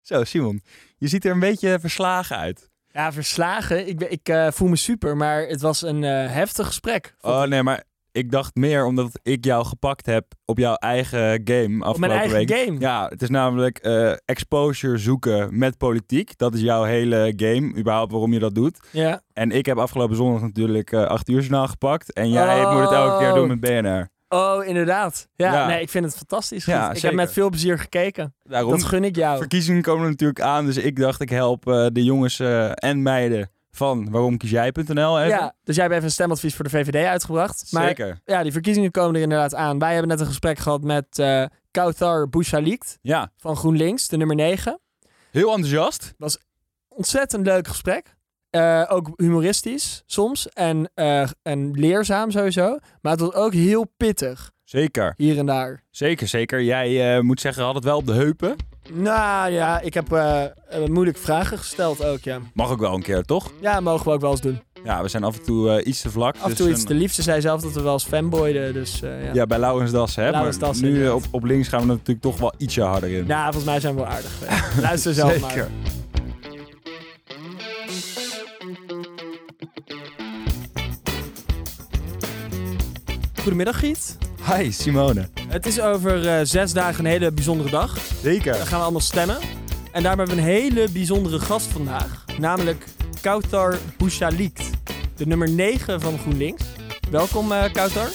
Zo, Simon. Je ziet er een beetje verslagen uit. Ja, verslagen. Ik, ben- ik eh, voel me super, maar het was een eh, heftig gesprek. Oh nee, maar ik dacht meer omdat ik jou gepakt heb op jouw eigen game afgelopen Op mijn eigen week. game. Ja, het is namelijk eh, exposure zoeken met politiek. Dat is jouw hele game, überhaupt waarom je dat doet. Ja. En ik heb afgelopen zondag natuurlijk eh 8 uur journaal gepakt. En jij moet het elke keer doen met BNR. Oh, inderdaad. Ja, Ja. nee, ik vind het fantastisch. Ja, ik zeker. heb met veel plezier gekeken. Daarom, Dat gun ik jou. verkiezingen komen er natuurlijk aan. Dus ik dacht, ik help eh, de jongens eh, en meiden van waaromkiesjij.nl even. Ja, dus jij hebt even een stemadvies voor de VVD uitgebracht. Maar Zeker. ja, die verkiezingen komen er inderdaad aan. Wij hebben net een gesprek gehad met eh Kautar Bouchalikt Ja, van GroenLinks, de nummer 9. heel enthousiast. Ontzettend leuk gesprek. Eh, ook humoristisch soms en, eh, en leerzaam sowieso. Maar het was ook heel pittig, Zeker. hier en daar. Zeker, zeker. Jij eh, moet zeggen, had het wel op de heupen. Nou ja, ik heb moeilijke vragen gesteld ook, ja. Mag ook wel een keer, toch? Ja, mogen we ook wel eens doen. Ja, we zijn af en toe iets te vlak. Af en dus toe iets een- te lief. Ze zei zelf dat we wel eens fanboyden, dus ja. Ja, bij Laurens Dassen, hè? Maar nu op, op links gaan we natuurlijk toch wel ietsje harder in. Nou, volgens mij zijn we wel aardig. Luister zelf Zeker. maar. Goedemiddag, Giet. Hi, Simone. Het is over eh, zes dagen een hele bijzondere dag. Zeker. Dan gaan we allemaal stemmen. En daarom hebben we een hele bijzondere gast vandaag. Namelijk Kautar Bouchalikt. De nummer 9 van GroenLinks. Welkom, eh Kautar.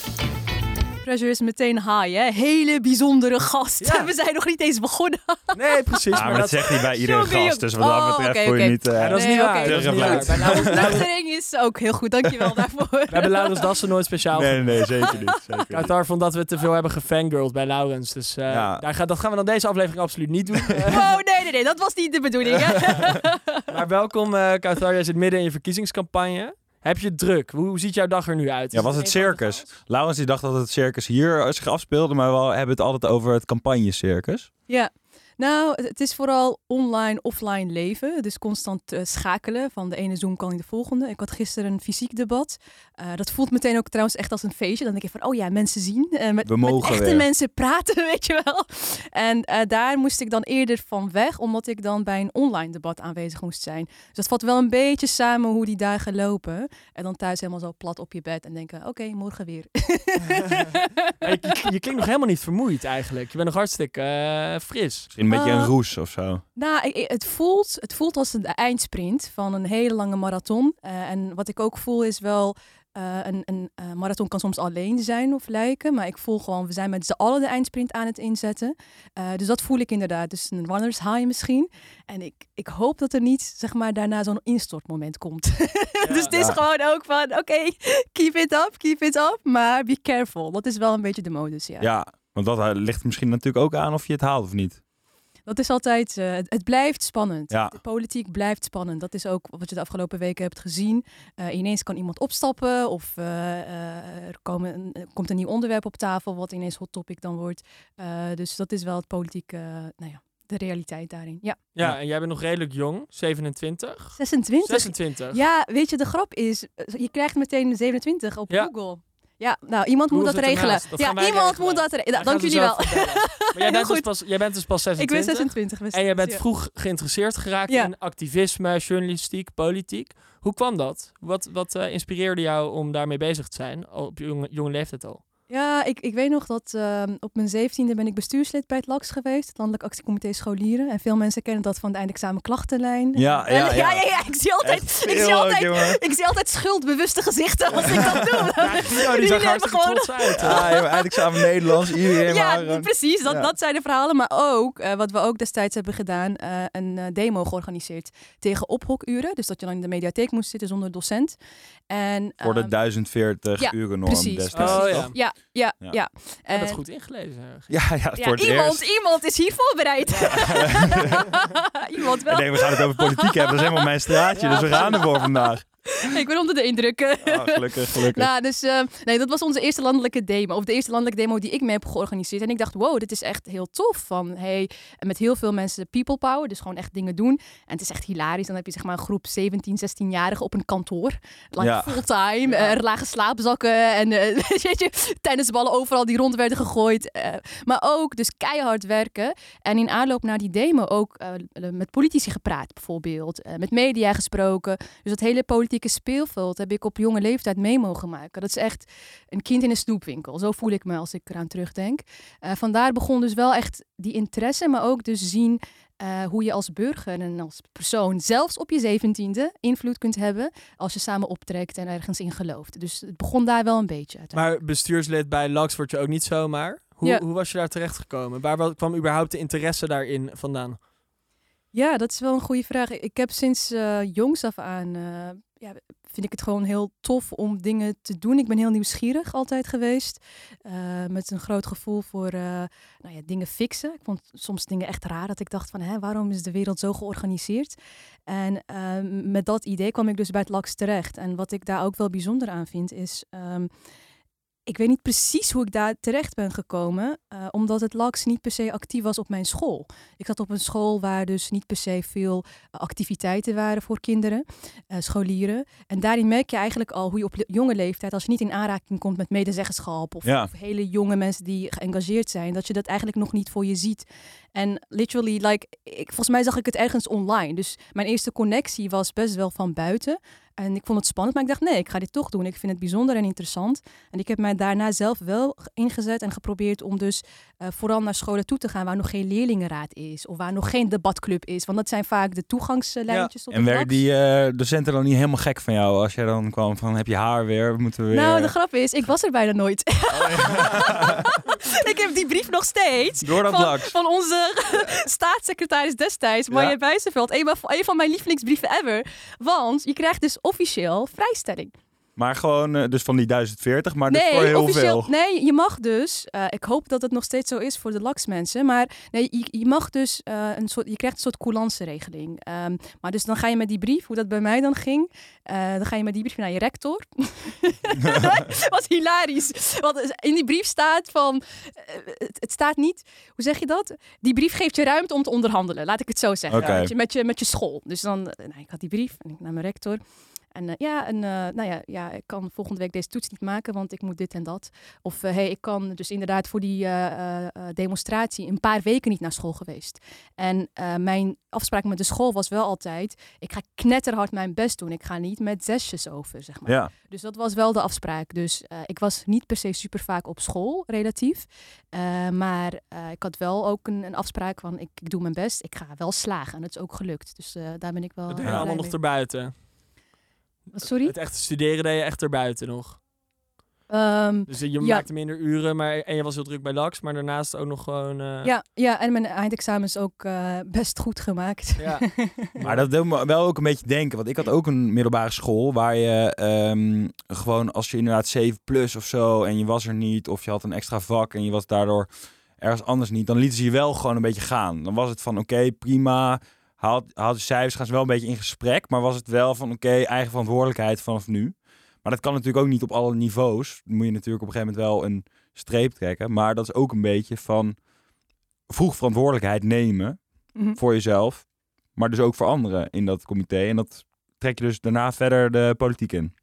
Pressure is meteen high, hè? Hele bijzondere gast. Ja. We zijn nog niet eens begonnen. Nee, precies. Ja, maar dat dat... zegt hij bij iedere gast. Dus wat jongen. dat Oh, betreft voor je niet... Ja, dat is Nee, niet waar. Dat is niet waar. Teruggeluid. Bij Laurens- Nuchtering is ook heel goed, dankjewel daarvoor. We hebben Laurens Dassen nooit speciaal Nee, nee, nee, zeker niet. Zeker niet. Vond dat we te veel hebben gefangirled bij Laurens. Dus eh, Ja. daar gaat, dat gaan we dan deze aflevering absoluut niet doen. Wow, nee, nee, nee, dat was niet de bedoeling, hè? maar welkom, eh Kautar. Jij zit midden in je verkiezingscampagne. Heb je het druk? Hoe, ziet jouw dag er nu uit? Ja, was het circus? Laurens die dacht dat het circus hier zich afspeelde, maar we hebben het altijd over het campagnecircus. Ja. Nou, het- het is vooral online, offline leven. Dus constant eh, schakelen van de ene Zoom kan in de volgende. Ik had gisteren een fysiek debat. Eh, dat voelt meteen ook trouwens echt als een feestje. Dan denk ik van, oh ja, mensen zien. eh, met, We mogen met echte weer. mensen praten, weet je wel. En eh, daar moest ik dan eerder van weg, omdat ik dan bij een online debat aanwezig moest zijn. Dus dat valt wel een beetje samen hoe die dagen lopen. En dan thuis helemaal zo plat op je bed en denken, oké, morgen weer. Je, je- je klinkt nog helemaal niet vermoeid eigenlijk. Je bent nog hartstikke fris. Misschien een beetje een roes of zo. Nou, ik- het voelt, het voelt als een eindsprint van een hele lange marathon. Eh, en wat ik ook voel is wel, eh, een, een eh, marathon kan soms alleen zijn of lijken. Maar ik voel gewoon, we zijn met z'n allen de eindsprint aan het inzetten. Eh, dus dat voel ik inderdaad. Dus een runner's high misschien. En ik, ik hoop dat er niet, zeg maar, daarna zo'n instortmoment komt. dus het is Ja. gewoon ook van, oké, keep it up, keep it up. Maar be careful. Dat is wel een beetje de modus, ja. Ja, want dat ligt misschien natuurlijk ook aan of je het haalt of niet. Dat is altijd, eh, het, het blijft spannend. Ja. De politiek blijft spannend. Dat is ook wat je de afgelopen weken hebt gezien. Eh, ineens kan iemand opstappen of eh, eh, er, komen er komt een nieuw onderwerp op tafel wat ineens hot topic dan wordt. Eh, dus dat is wel het politiek, eh, nou ja, de realiteit daarin. Ja, Ja, en jij bent nog redelijk jong. 27? 26. 26. Ja, weet je, de grap is, je krijgt meteen 27 op Ja. Google. Ja, nou, iemand moet dat regelen. Dat ja, iemand regelen. moet dat regelen. Dank jullie wel. Maar jij bent, dus pas, jij bent dus pas Ik 26. ben 26. we En jij bent vroeg geïnteresseerd geraakt Ja. in activisme, journalistiek, politiek. Hoe kwam dat? Wat, wat eh, inspireerde jou om daarmee bezig te zijn, op jonge, jonge leeftijd al? Ja, ik, ik weet nog dat ehm, op mijn zeventiende ben ik bestuurslid bij het LAX geweest, het Landelijk Actiecomité Scholieren. En veel mensen kennen dat van de eindexamen klachtenlijn. Ja, En- ja, ja, ja. ja, ja, Ik zie altijd, Echt ik zie ook, altijd, ik zie altijd schuldbewuste gezichten als ik dat doe. Ja, die zag Jullie hartstikke hebben gewoon- trots uit. hè? Ja, joh, eindexamen Nederlands, iedereen Ja, maar, eh, precies. Dat, ja. dat zijn de verhalen. Maar ook, eh, wat we ook destijds hebben gedaan, eh, een eh, demo georganiseerd tegen ophokuren. Dus dat je dan in de mediatheek moest zitten zonder docent. En, Voor de ehm, 1040 ja, uren norm precies. destijds. Oh, ja. Ja, ja, Ja. goed ingelezen. Ja, ja, Ja, voor iemand, iemand is hier voorbereid. iemand wel. Ik denk, we gaan het over politiek hebben. Dat is helemaal mijn straatje, dus we gaan ervoor vandaag. ik ben onder de indruk. Oh, gelukkig, gelukkig. Nou, dus uh, nee, dat was onze eerste landelijke demo. Of de eerste landelijke demo die ik mee heb georganiseerd. En ik dacht, wow, dit is echt heel tof. Van, hey, met heel veel mensen people power. Dus gewoon echt dingen doen. En het is echt hilarisch. Dan heb je zeg maar een groep 17, 16-jarigen op een kantoor. Like ja. fulltime. Ja. Uh, lage slaapzakken. En uh, je, tennisballen overal die rond werden gegooid. maar ook dus keihard werken. En in aanloop naar die demo ook met politici gepraat bijvoorbeeld. met media gesproken. Dus dat hele politieke speelveld heb ik op jonge leeftijd mee mogen maken. Dat is echt een kind in een snoepwinkel. Zo voel ik me als ik eraan terugdenk. Uh, vandaar begon dus wel echt die interesse, maar ook dus zien uh, hoe je als burger en als persoon, zelfs op je zeventiende, invloed kunt hebben als je samen optrekt en ergens in gelooft. Dus het begon daar wel een beetje. Maar bestuurslid bij LAX word je ook niet zomaar. Hoe, ja. hoe was je daar terecht gekomen? Waar kwam überhaupt de interesse daarin vandaan? Ja, dat is wel een goede vraag. Ik heb sinds uh, jongs af aan uh, ja, vind ik het gewoon heel tof om dingen te doen. Ik ben heel nieuwsgierig altijd geweest. Uh, met een groot gevoel voor nou ja, dingen fixen. Ik vond soms dingen echt raar. Dat ik dacht van, hè, waarom is de wereld zo georganiseerd? En uh, met dat idee kwam ik dus bij het LAX terecht. En wat ik daar ook wel bijzonder aan vind, is... Um, ik weet niet precies hoe ik daar terecht ben gekomen, uh, omdat het LAX niet per se actief was op mijn school. Ik zat op een school waar dus niet per se veel uh, activiteiten waren voor kinderen, uh, scholieren. En daarin merk je eigenlijk al hoe je op jonge leeftijd, als je niet in aanraking komt met medezeggenschap of, ja. of hele jonge mensen die geëngageerd zijn, dat je dat eigenlijk nog niet voor je ziet. En literally, like, ik, volgens mij zag ik het ergens online. Dus mijn eerste connectie was best wel van buiten. En ik vond het spannend, maar ik dacht nee, ik ga dit toch doen. Ik vind het bijzonder en interessant. En ik heb mij daarna zelf wel ingezet en geprobeerd om dus uh, vooral naar scholen toe te gaan waar nog geen leerlingenraad is. Of waar nog geen debatclub is. Want dat zijn vaak de toegangslijntjes. Ja. En werden die uh, docenten dan niet helemaal gek van jou als jij dan kwam van heb je haar weer, moeten we weer... Nou, de grap is, ik was er bijna nooit. Oh, ja. ik heb die brief nog steeds. Door dat van, van onze staatssecretaris destijds, Marja ja. Bijzenveld. Een, een van mijn lievelingsbrieven ever. Want je krijgt dus officieel vrijstelling. Maar gewoon, uh, dus van die 1040, maar nee, dus voor heel officieel, veel. Nee, je mag dus, uh, ik hoop dat het nog steeds zo is voor de LAX-mensen, maar nee, je, je mag dus uh, een soort, je krijgt een soort coulance-regeling. Um, maar dus dan ga je met die brief, hoe dat bij mij dan ging, dan ga je met die brief naar je rector. Wat hilarisch. Want in die brief staat van, het, het, staat niet, hoe zeg je dat? Die brief geeft je ruimte om te onderhandelen, laat ik het zo zeggen. Okay. Met, je, met, je, met je school. Dus dan, nou, ik had die brief en ik naar mijn rector. En uh, ja, en, uh, nou ja, ja, ik kan volgende week deze toets niet maken, want ik moet dit en dat. Of uh, hey, ik kan dus inderdaad voor die demonstratie een paar weken niet naar school geweest. En mijn afspraak met de school was wel altijd, ik ga knetterhard mijn best doen. Ik ga niet met zesjes over, zeg maar. Ja. Dus dat was wel de afspraak. Dus ik was niet per se super vaak op school, relatief. maar ik had wel ook een, een afspraak van, ik, ik, doe mijn best. Ik ga wel slagen. En dat is ook gelukt. Dus daar ben ik wel... Dat allemaal nog erbuiten. Sorry? Het echte studeren deed je echt erbuiten nog. Um, dus je ja. maakte minder uren, maar en je was heel druk bij LAX, maar daarnaast ook nog gewoon. Uh... Ja, ja, en mijn eindexamen is ook uh, best goed gemaakt. Ja. maar dat deed me wel ook een beetje denken, want ik had ook een middelbare school waar je um, gewoon als je inderdaad 7 plus of zo en je was er niet, of je had een extra vak en je was daardoor ergens anders niet, dan lieten ze je wel gewoon een beetje gaan. Dan was het van oké, okay, prima haalt, haalt de cijfers, gaan ze wel een beetje in gesprek. Maar was het wel van oké, okay, eigen verantwoordelijkheid vanaf nu. Maar dat kan natuurlijk ook niet op alle niveaus. Dan moet je natuurlijk op een gegeven moment wel een streep trekken. Maar dat is ook een beetje van vroeg verantwoordelijkheid nemen mm -hmm. voor jezelf. Maar dus ook voor anderen in dat comité. En dat trek je dus daarna verder de politiek in.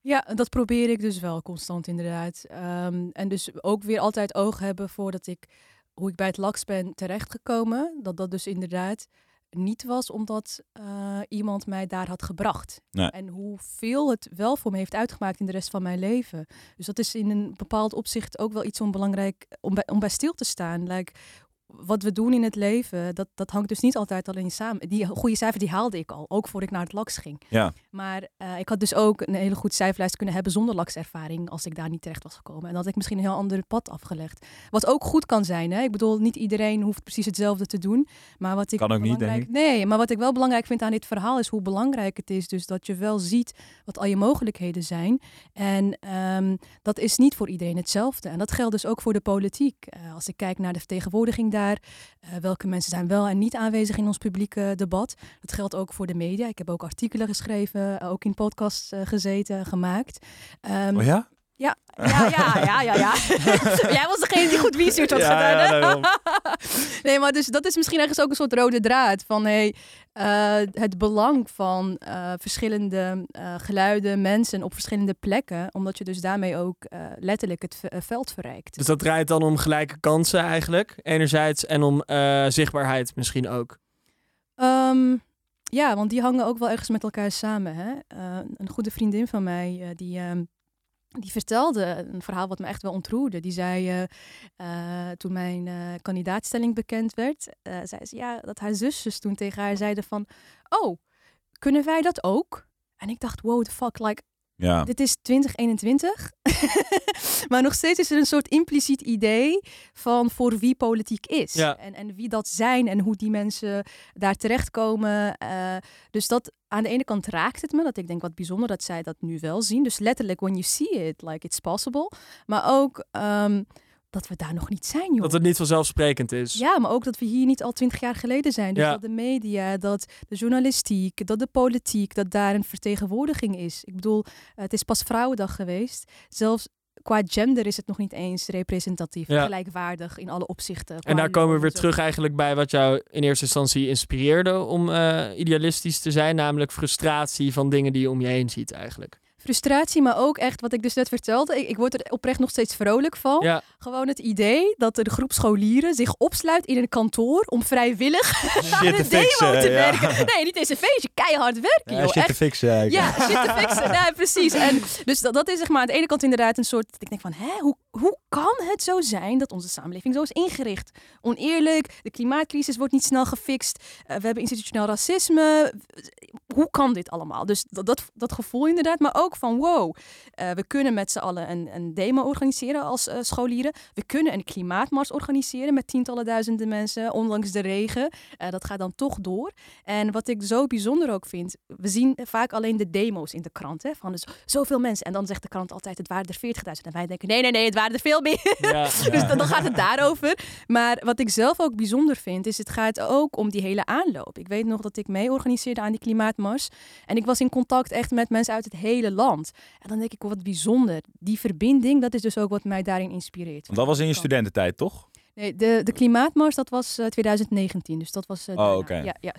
Ja, dat probeer ik dus wel constant inderdaad. Um, en dus ook weer altijd oog hebben voordat ik, hoe ik bij het LAX ben terechtgekomen. Dat dat dus inderdaad niet was omdat uh, iemand mij daar had gebracht. Nee. En hoeveel het wel voor me heeft uitgemaakt in de rest van mijn leven. Dus dat is in een bepaald opzicht ook wel iets om belangrijk om bij, om bij stil te staan. Like, wat we doen in het leven, dat, dat hangt dus niet altijd alleen samen. Die goede cijfer die haalde ik al, ook voor ik naar het LAX ging. Ja. Maar uh, ik had dus ook een hele goed cijferlijst kunnen hebben zonder LAX-ervaring als ik daar niet terecht was gekomen. En dan had ik misschien een heel ander pad afgelegd. Wat ook goed kan zijn, hè? Ik bedoel, niet iedereen hoeft precies hetzelfde te doen. Maar wat ik kan ook niet, denk ik. Nee, maar wat ik wel belangrijk vind aan dit verhaal is hoe belangrijk het is. Dus dat je wel ziet wat al je mogelijkheden zijn. En um, dat is niet voor iedereen hetzelfde. En dat geldt dus ook voor de politiek. Uh, als ik kijk naar de vertegenwoordiging daar Eh, welke mensen zijn wel en niet aanwezig in ons publieke debat? Dat geldt ook voor de media. Ik heb ook artikelen geschreven, eh, ook in podcasts eh, gezeten, gemaakt. Ehm, Oh ja? Ja, ja, ja, ja, ja, ja. Jij was degene die goed research had Ja, gedaan. ja, nee, maar dus dat is misschien ergens ook een soort rode draad van hey, eh, het belang van eh, verschillende eh, geluiden, mensen op verschillende plekken, omdat je dus daarmee ook eh, letterlijk het veld verrijkt. Dus dat draait dan om gelijke kansen eigenlijk, enerzijds, en om eh, zichtbaarheid misschien ook. Ehm, ja, want die hangen ook wel ergens met elkaar samen. Hè? Eh, een goede vriendin van mij, eh, die, ehm, die vertelde een verhaal wat me echt wel ontroerde. Die zei, eh, eh, toen mijn eh, kandidaatstelling bekend werd, zei ze ja, dat haar zusjes toen tegen haar zeiden van, oh, kunnen wij dat ook? En ik dacht, wow, the fuck, like, Ja. dit is 2021. maar nog steeds is er een soort impliciet idee van voor wie politiek is. Ja. En, en wie dat zijn en hoe die mensen daar terechtkomen. Eh, dus dat aan de ene kant raakt het me. Dat ik denk wat bijzonder dat zij dat nu wel zien. Dus letterlijk, when you see it, like it's possible. Maar ook ehm, dat we daar nog niet zijn, joh. Dat het niet vanzelfsprekend is. Ja, maar ook dat we hier niet al twintig jaar geleden zijn. Dus Ja. dat de media, dat de journalistiek, dat de politiek, dat daar een vertegenwoordiging is. Ik bedoel, het is pas Vrouwendag geweest. Zelfs qua gender is het nog niet eens representatief, Ja. gelijkwaardig in alle opzichten. En daar komen we weer terug eigenlijk bij wat jou in eerste instantie inspireerde om eh, idealistisch te zijn, namelijk frustratie van dingen die je om je heen ziet eigenlijk. Frustratie, maar ook echt wat ik dus net vertelde. Ik, ik word er oprecht nog steeds vrolijk van. Ja, Gewoon het idee dat een groep scholieren zich opsluit in een kantoor om vrijwillig Shit een demo fixen. te ja. werken. Nee, niet eens een feestje, keihard werken, Ja, joh. shit Echt te fixen. eigenlijk. Ja, shit te fixen. Nee, precies. En dus dat, dat is zeg maar aan de ene kant inderdaad een soort... Ik denk van, hè, hoe, hoe kan het zo zijn dat onze samenleving zo is ingericht? Oneerlijk, de klimaatcrisis wordt niet snel gefixt. eh, we hebben institutioneel racisme. Hoe kan dit allemaal? Dus dat, dat, dat gevoel inderdaad. Maar ook van, wow, eh, we kunnen met z'n allen een, een demo organiseren als eh, scholieren. We kunnen een klimaatmars organiseren met tientallen duizenden mensen, ondanks de regen. Eh, dat gaat dan toch door. En wat ik zo bijzonder ook vind, we zien vaak alleen de demo's in de krant. Hè, van dus zoveel mensen. En dan zegt de krant altijd, het waren er 40.000. En wij denken, nee, nee, nee, het waren er veel meer. ja. Dus dan, dan gaat het daarover. Maar wat ik zelf ook bijzonder vind, is het gaat ook om die hele aanloop. Ik weet nog dat ik mee organiseerde aan die klimaatmars. En ik was in contact echt met mensen uit het hele land. En dan denk ik, wat bijzonder. Die verbinding, dat is dus ook wat mij daarin inspireert. Want dat was in je studententijd, toch? Nee, de, de klimaatmars, dat was eh, 2019. Dus dat was... eh, Oh, oké. Ja, ja,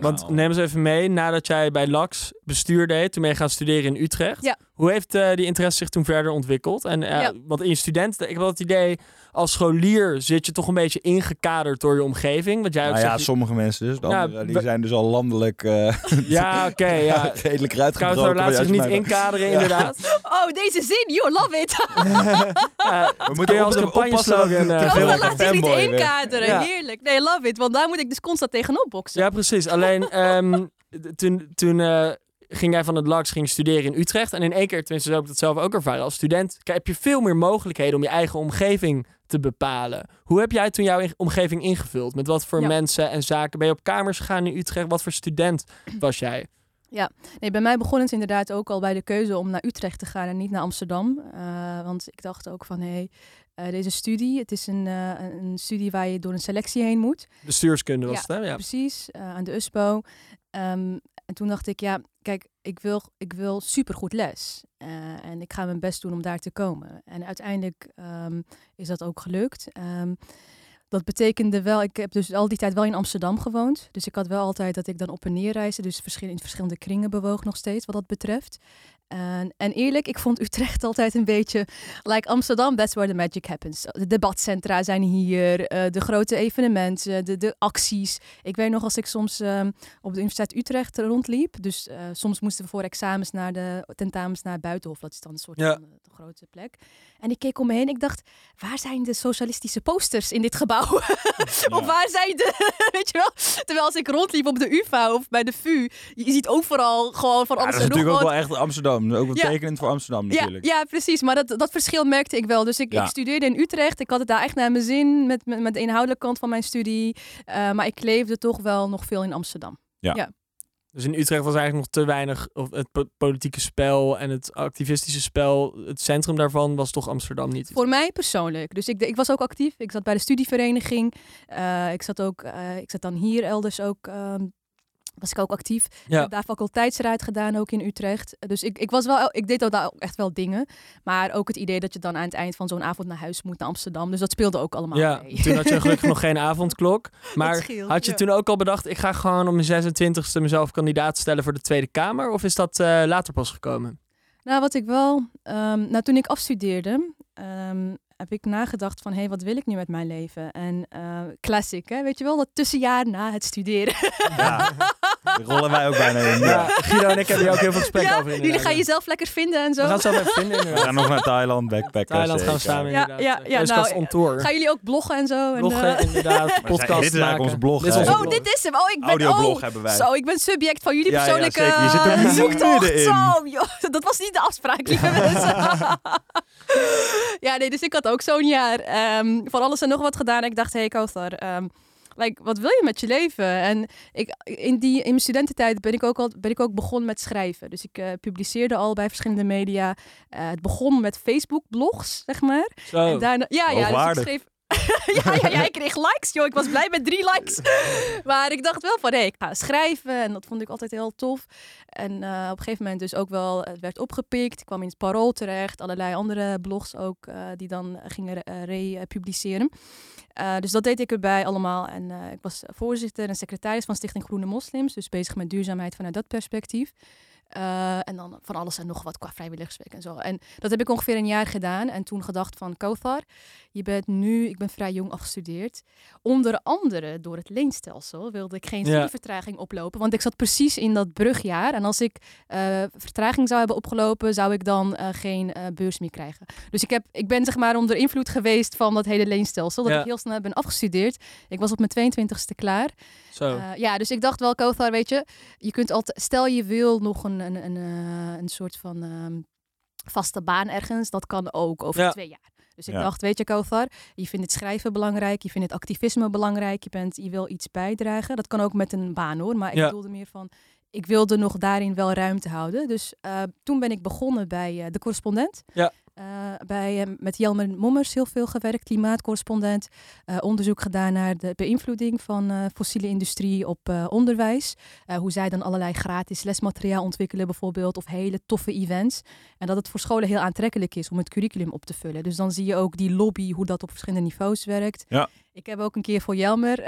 want neem eens even mee, nadat jij bij LAX bestuur deed, toen ben je gaan studeren in Utrecht. Ja. Hoe heeft eh, die interesse zich toen verder ontwikkeld? En eh, Ja. want in je student, ik heb wel het idee, als scholier zit je toch een beetje ingekaderd door je omgeving. Want jij ook Nou ja, zegt, sommige mensen dus. Anderen, die we- zijn dus al landelijk eh ja, oké, ja. redelijk eruit Kouter laat zich niet inkaderen, inderdaad. Oh, deze zin, you love it. Ja, We moeten je als op- campagneslogan, eh, te Oh, laat zich niet inkaderen. Ja. Heerlijk. Nee, love it. Want daar moet ik dus constant tegenop boksen. Ja, precies. Alleen ehm, toen, toen eh, ging jij van het LAX ging studeren in Utrecht. En in één keer, tenminste zo heb ik dat zelf ook ervaren als student, heb je veel meer mogelijkheden om je eigen omgeving te bepalen. Hoe heb jij toen jouw in- omgeving ingevuld? Met wat voor Ja. mensen en zaken? Ben je op kamers gegaan in Utrecht? Wat voor student was jij? Nee, bij mij begon het inderdaad ook al bij de keuze om naar Utrecht te gaan en niet naar Amsterdam. Eh, want ik dacht ook van, hé, hey, deze studie, het is een, eh, een studie waar je door een selectie heen moet. Bestuurskunde was Ja, het, hè? Ja. Precies, eh, aan de USPO. Ehm, en toen dacht ik, ja, kijk, ik wil, ik wil supergoed les. Eh, en ik ga mijn best doen om daar te komen. En uiteindelijk ehm, is dat ook gelukt. Ehm, dat betekende wel, ik heb dus al die tijd wel in Amsterdam gewoond. Dus ik had wel altijd dat ik dan op en neer reisde. Dus in verschillende kringen bewoog nog steeds wat dat betreft. En, en eerlijk, ik vond Utrecht altijd een beetje like Amsterdam, that's where the magic happens. De debatcentra zijn hier, eh, de grote evenementen, de, de acties. Ik weet nog als ik soms ehm, op de Universiteit Utrecht rondliep. Dus eh, soms moesten we voor examens naar de tentamens naar Buitenhof. Dat is dan een soort Ja. van eh, de grote plek. En ik keek om me heen. Ik dacht, waar zijn de socialistische posters in dit gebouw? of waar zijn de, weet je wel? Terwijl als ik rondliep op de UvA of bij de VU, je ziet overal gewoon van Ja, alles dat is natuurlijk ook wel echt Amsterdam. Ook wel Ja. tekenend voor Amsterdam Ja, natuurlijk. ja, precies. Maar dat, dat verschil merkte ik wel. Dus ik, Ja. ik studeerde in Utrecht. Ik had het daar echt naar mijn zin met, met, met de inhoudelijke kant van mijn studie. Eh, maar ik leefde toch wel nog veel in Amsterdam. Dus in Utrecht was eigenlijk nog te weinig, of het po- politieke spel en het activistische spel, het centrum daarvan was toch Amsterdam niet. Voor mij persoonlijk. Dus ik, ik was ook actief. Ik zat bij de studievereniging. Eh, ik zat ook, eh, ik zat dan hier elders ook. ehm, was ik ook actief. Ik Ja. heb daar faculteitsraad gedaan, ook in Utrecht. Dus ik, ik was wel, ik deed ook daar echt wel dingen. Maar ook het idee dat je dan aan het eind van zo'n avond naar huis moet naar Amsterdam. Dus dat speelde ook allemaal Ja, mee. toen had je gelukkig nog geen avondklok. Maar scheelt, had je ja. toen ook al bedacht, ik ga gewoon op mijn 26e mezelf kandidaat stellen voor de Tweede Kamer? Of is dat eh, later pas gekomen? Nou, wat ik wel... ehm, nou, toen ik afstudeerde, ehm, heb ik nagedacht van... hé, hey, wat wil ik nu met mijn leven? En eh classic, hè? Weet je wel, dat tussenjaar na het studeren. Ja, daar rollen wij ook bijna in. Ja, Ja. Guido en ik hebben hier ook heel veel gesprek ja, over. jullie inderdaad, gaan ja. jezelf lekker vinden en zo. We gaan zo even vinden We inderdaad. gaan nog naar Thailand, backpacken. Thailand gaan we samen Ja, inderdaad. ja, ja, Keuskast nou, on tour. Gaan jullie ook bloggen en zo? En, Bloggen, eh, inderdaad. Maar Podcast dit is eigenlijk maken. ons blog, Dit is Oh, blog. dit is hem. Oh, ik ben... Audioblog oh, hebben wij. Zo, ik ben subject van jullie Ja, ja, persoonlijke zeker. Je zit zoektocht. in. Zo, joh. Dat was niet de afspraak, lieve mensen. ja, nee, dus ik had ook zo'n jaar ehm, van alles en nog wat gedaan. Ik dacht, hé, hey, Kothar, ehm, like, wat wil je met je leven? En ik, in, die, in mijn studententijd ben ik ook, al, ben ik ook begonnen met schrijven. Dus ik eh, publiceerde al bij verschillende media. Eh, het begon met Facebook-blogs, zeg maar. Zo. En daarna, ja, ja, dus ik schreef... ja, ja, ja, ik kreeg likes, joh. Ik was blij met drie likes. maar ik dacht wel van, hé, ik ga schrijven. En dat vond ik altijd heel tof. En eh, op een gegeven moment dus ook wel, het werd opgepikt. Ik kwam in het Parool terecht. Allerlei andere blogs ook, eh, die dan gingen eh, republiceren. Eh, dus dat deed ik erbij allemaal. En eh, ik was voorzitter en secretaris van Stichting Groene Moslims. Dus bezig met duurzaamheid vanuit dat perspectief. Eh, en dan van alles en nog wat qua vrijwilligerswerk en zo. En dat heb ik ongeveer een jaar gedaan. En toen gedacht van, Kothar, je bent nu, ik ben vrij jong afgestudeerd. Onder andere door het leenstelsel wilde ik geen Ja. studievertraging oplopen. Want ik zat precies in dat brugjaar. En als ik eh, vertraging zou hebben opgelopen, zou ik dan eh, geen beurs meer krijgen. Dus ik, heb, ik ben zeg maar onder invloed geweest van dat hele leenstelsel. Dat Ja. ik heel snel ben afgestudeerd. Ik was op mijn 22e klaar. Zo. Ja, dus ik dacht wel, Kothar, weet je, je kunt altijd, stel je wil nog een, een, een, eh, een soort van ehm, vaste baan ergens, dat kan ook over Ja. twee jaar. Dus ik Ja. dacht, weet je, Kothar, je vindt het schrijven belangrijk, je vindt het activisme belangrijk, je, bent, je wil iets bijdragen. Dat kan ook met een baan hoor, maar ik Ja. bedoelde meer van, ik wilde nog daarin wel ruimte houden. Dus eh, toen ben ik begonnen bij eh, de correspondent. Ja. Eh, bij, eh, met Jelmer Mommers heel veel gewerkt, klimaatcorrespondent. Eh, onderzoek gedaan naar de beïnvloeding van fossiele industrie op onderwijs. Hoe zij dan allerlei gratis lesmateriaal ontwikkelen bijvoorbeeld. Of hele toffe events. En dat het voor scholen heel aantrekkelijk is om het curriculum op te vullen. Dus dan zie je ook die lobby, hoe dat op verschillende niveaus werkt. Ja. Ik heb ook een keer voor Jelmer,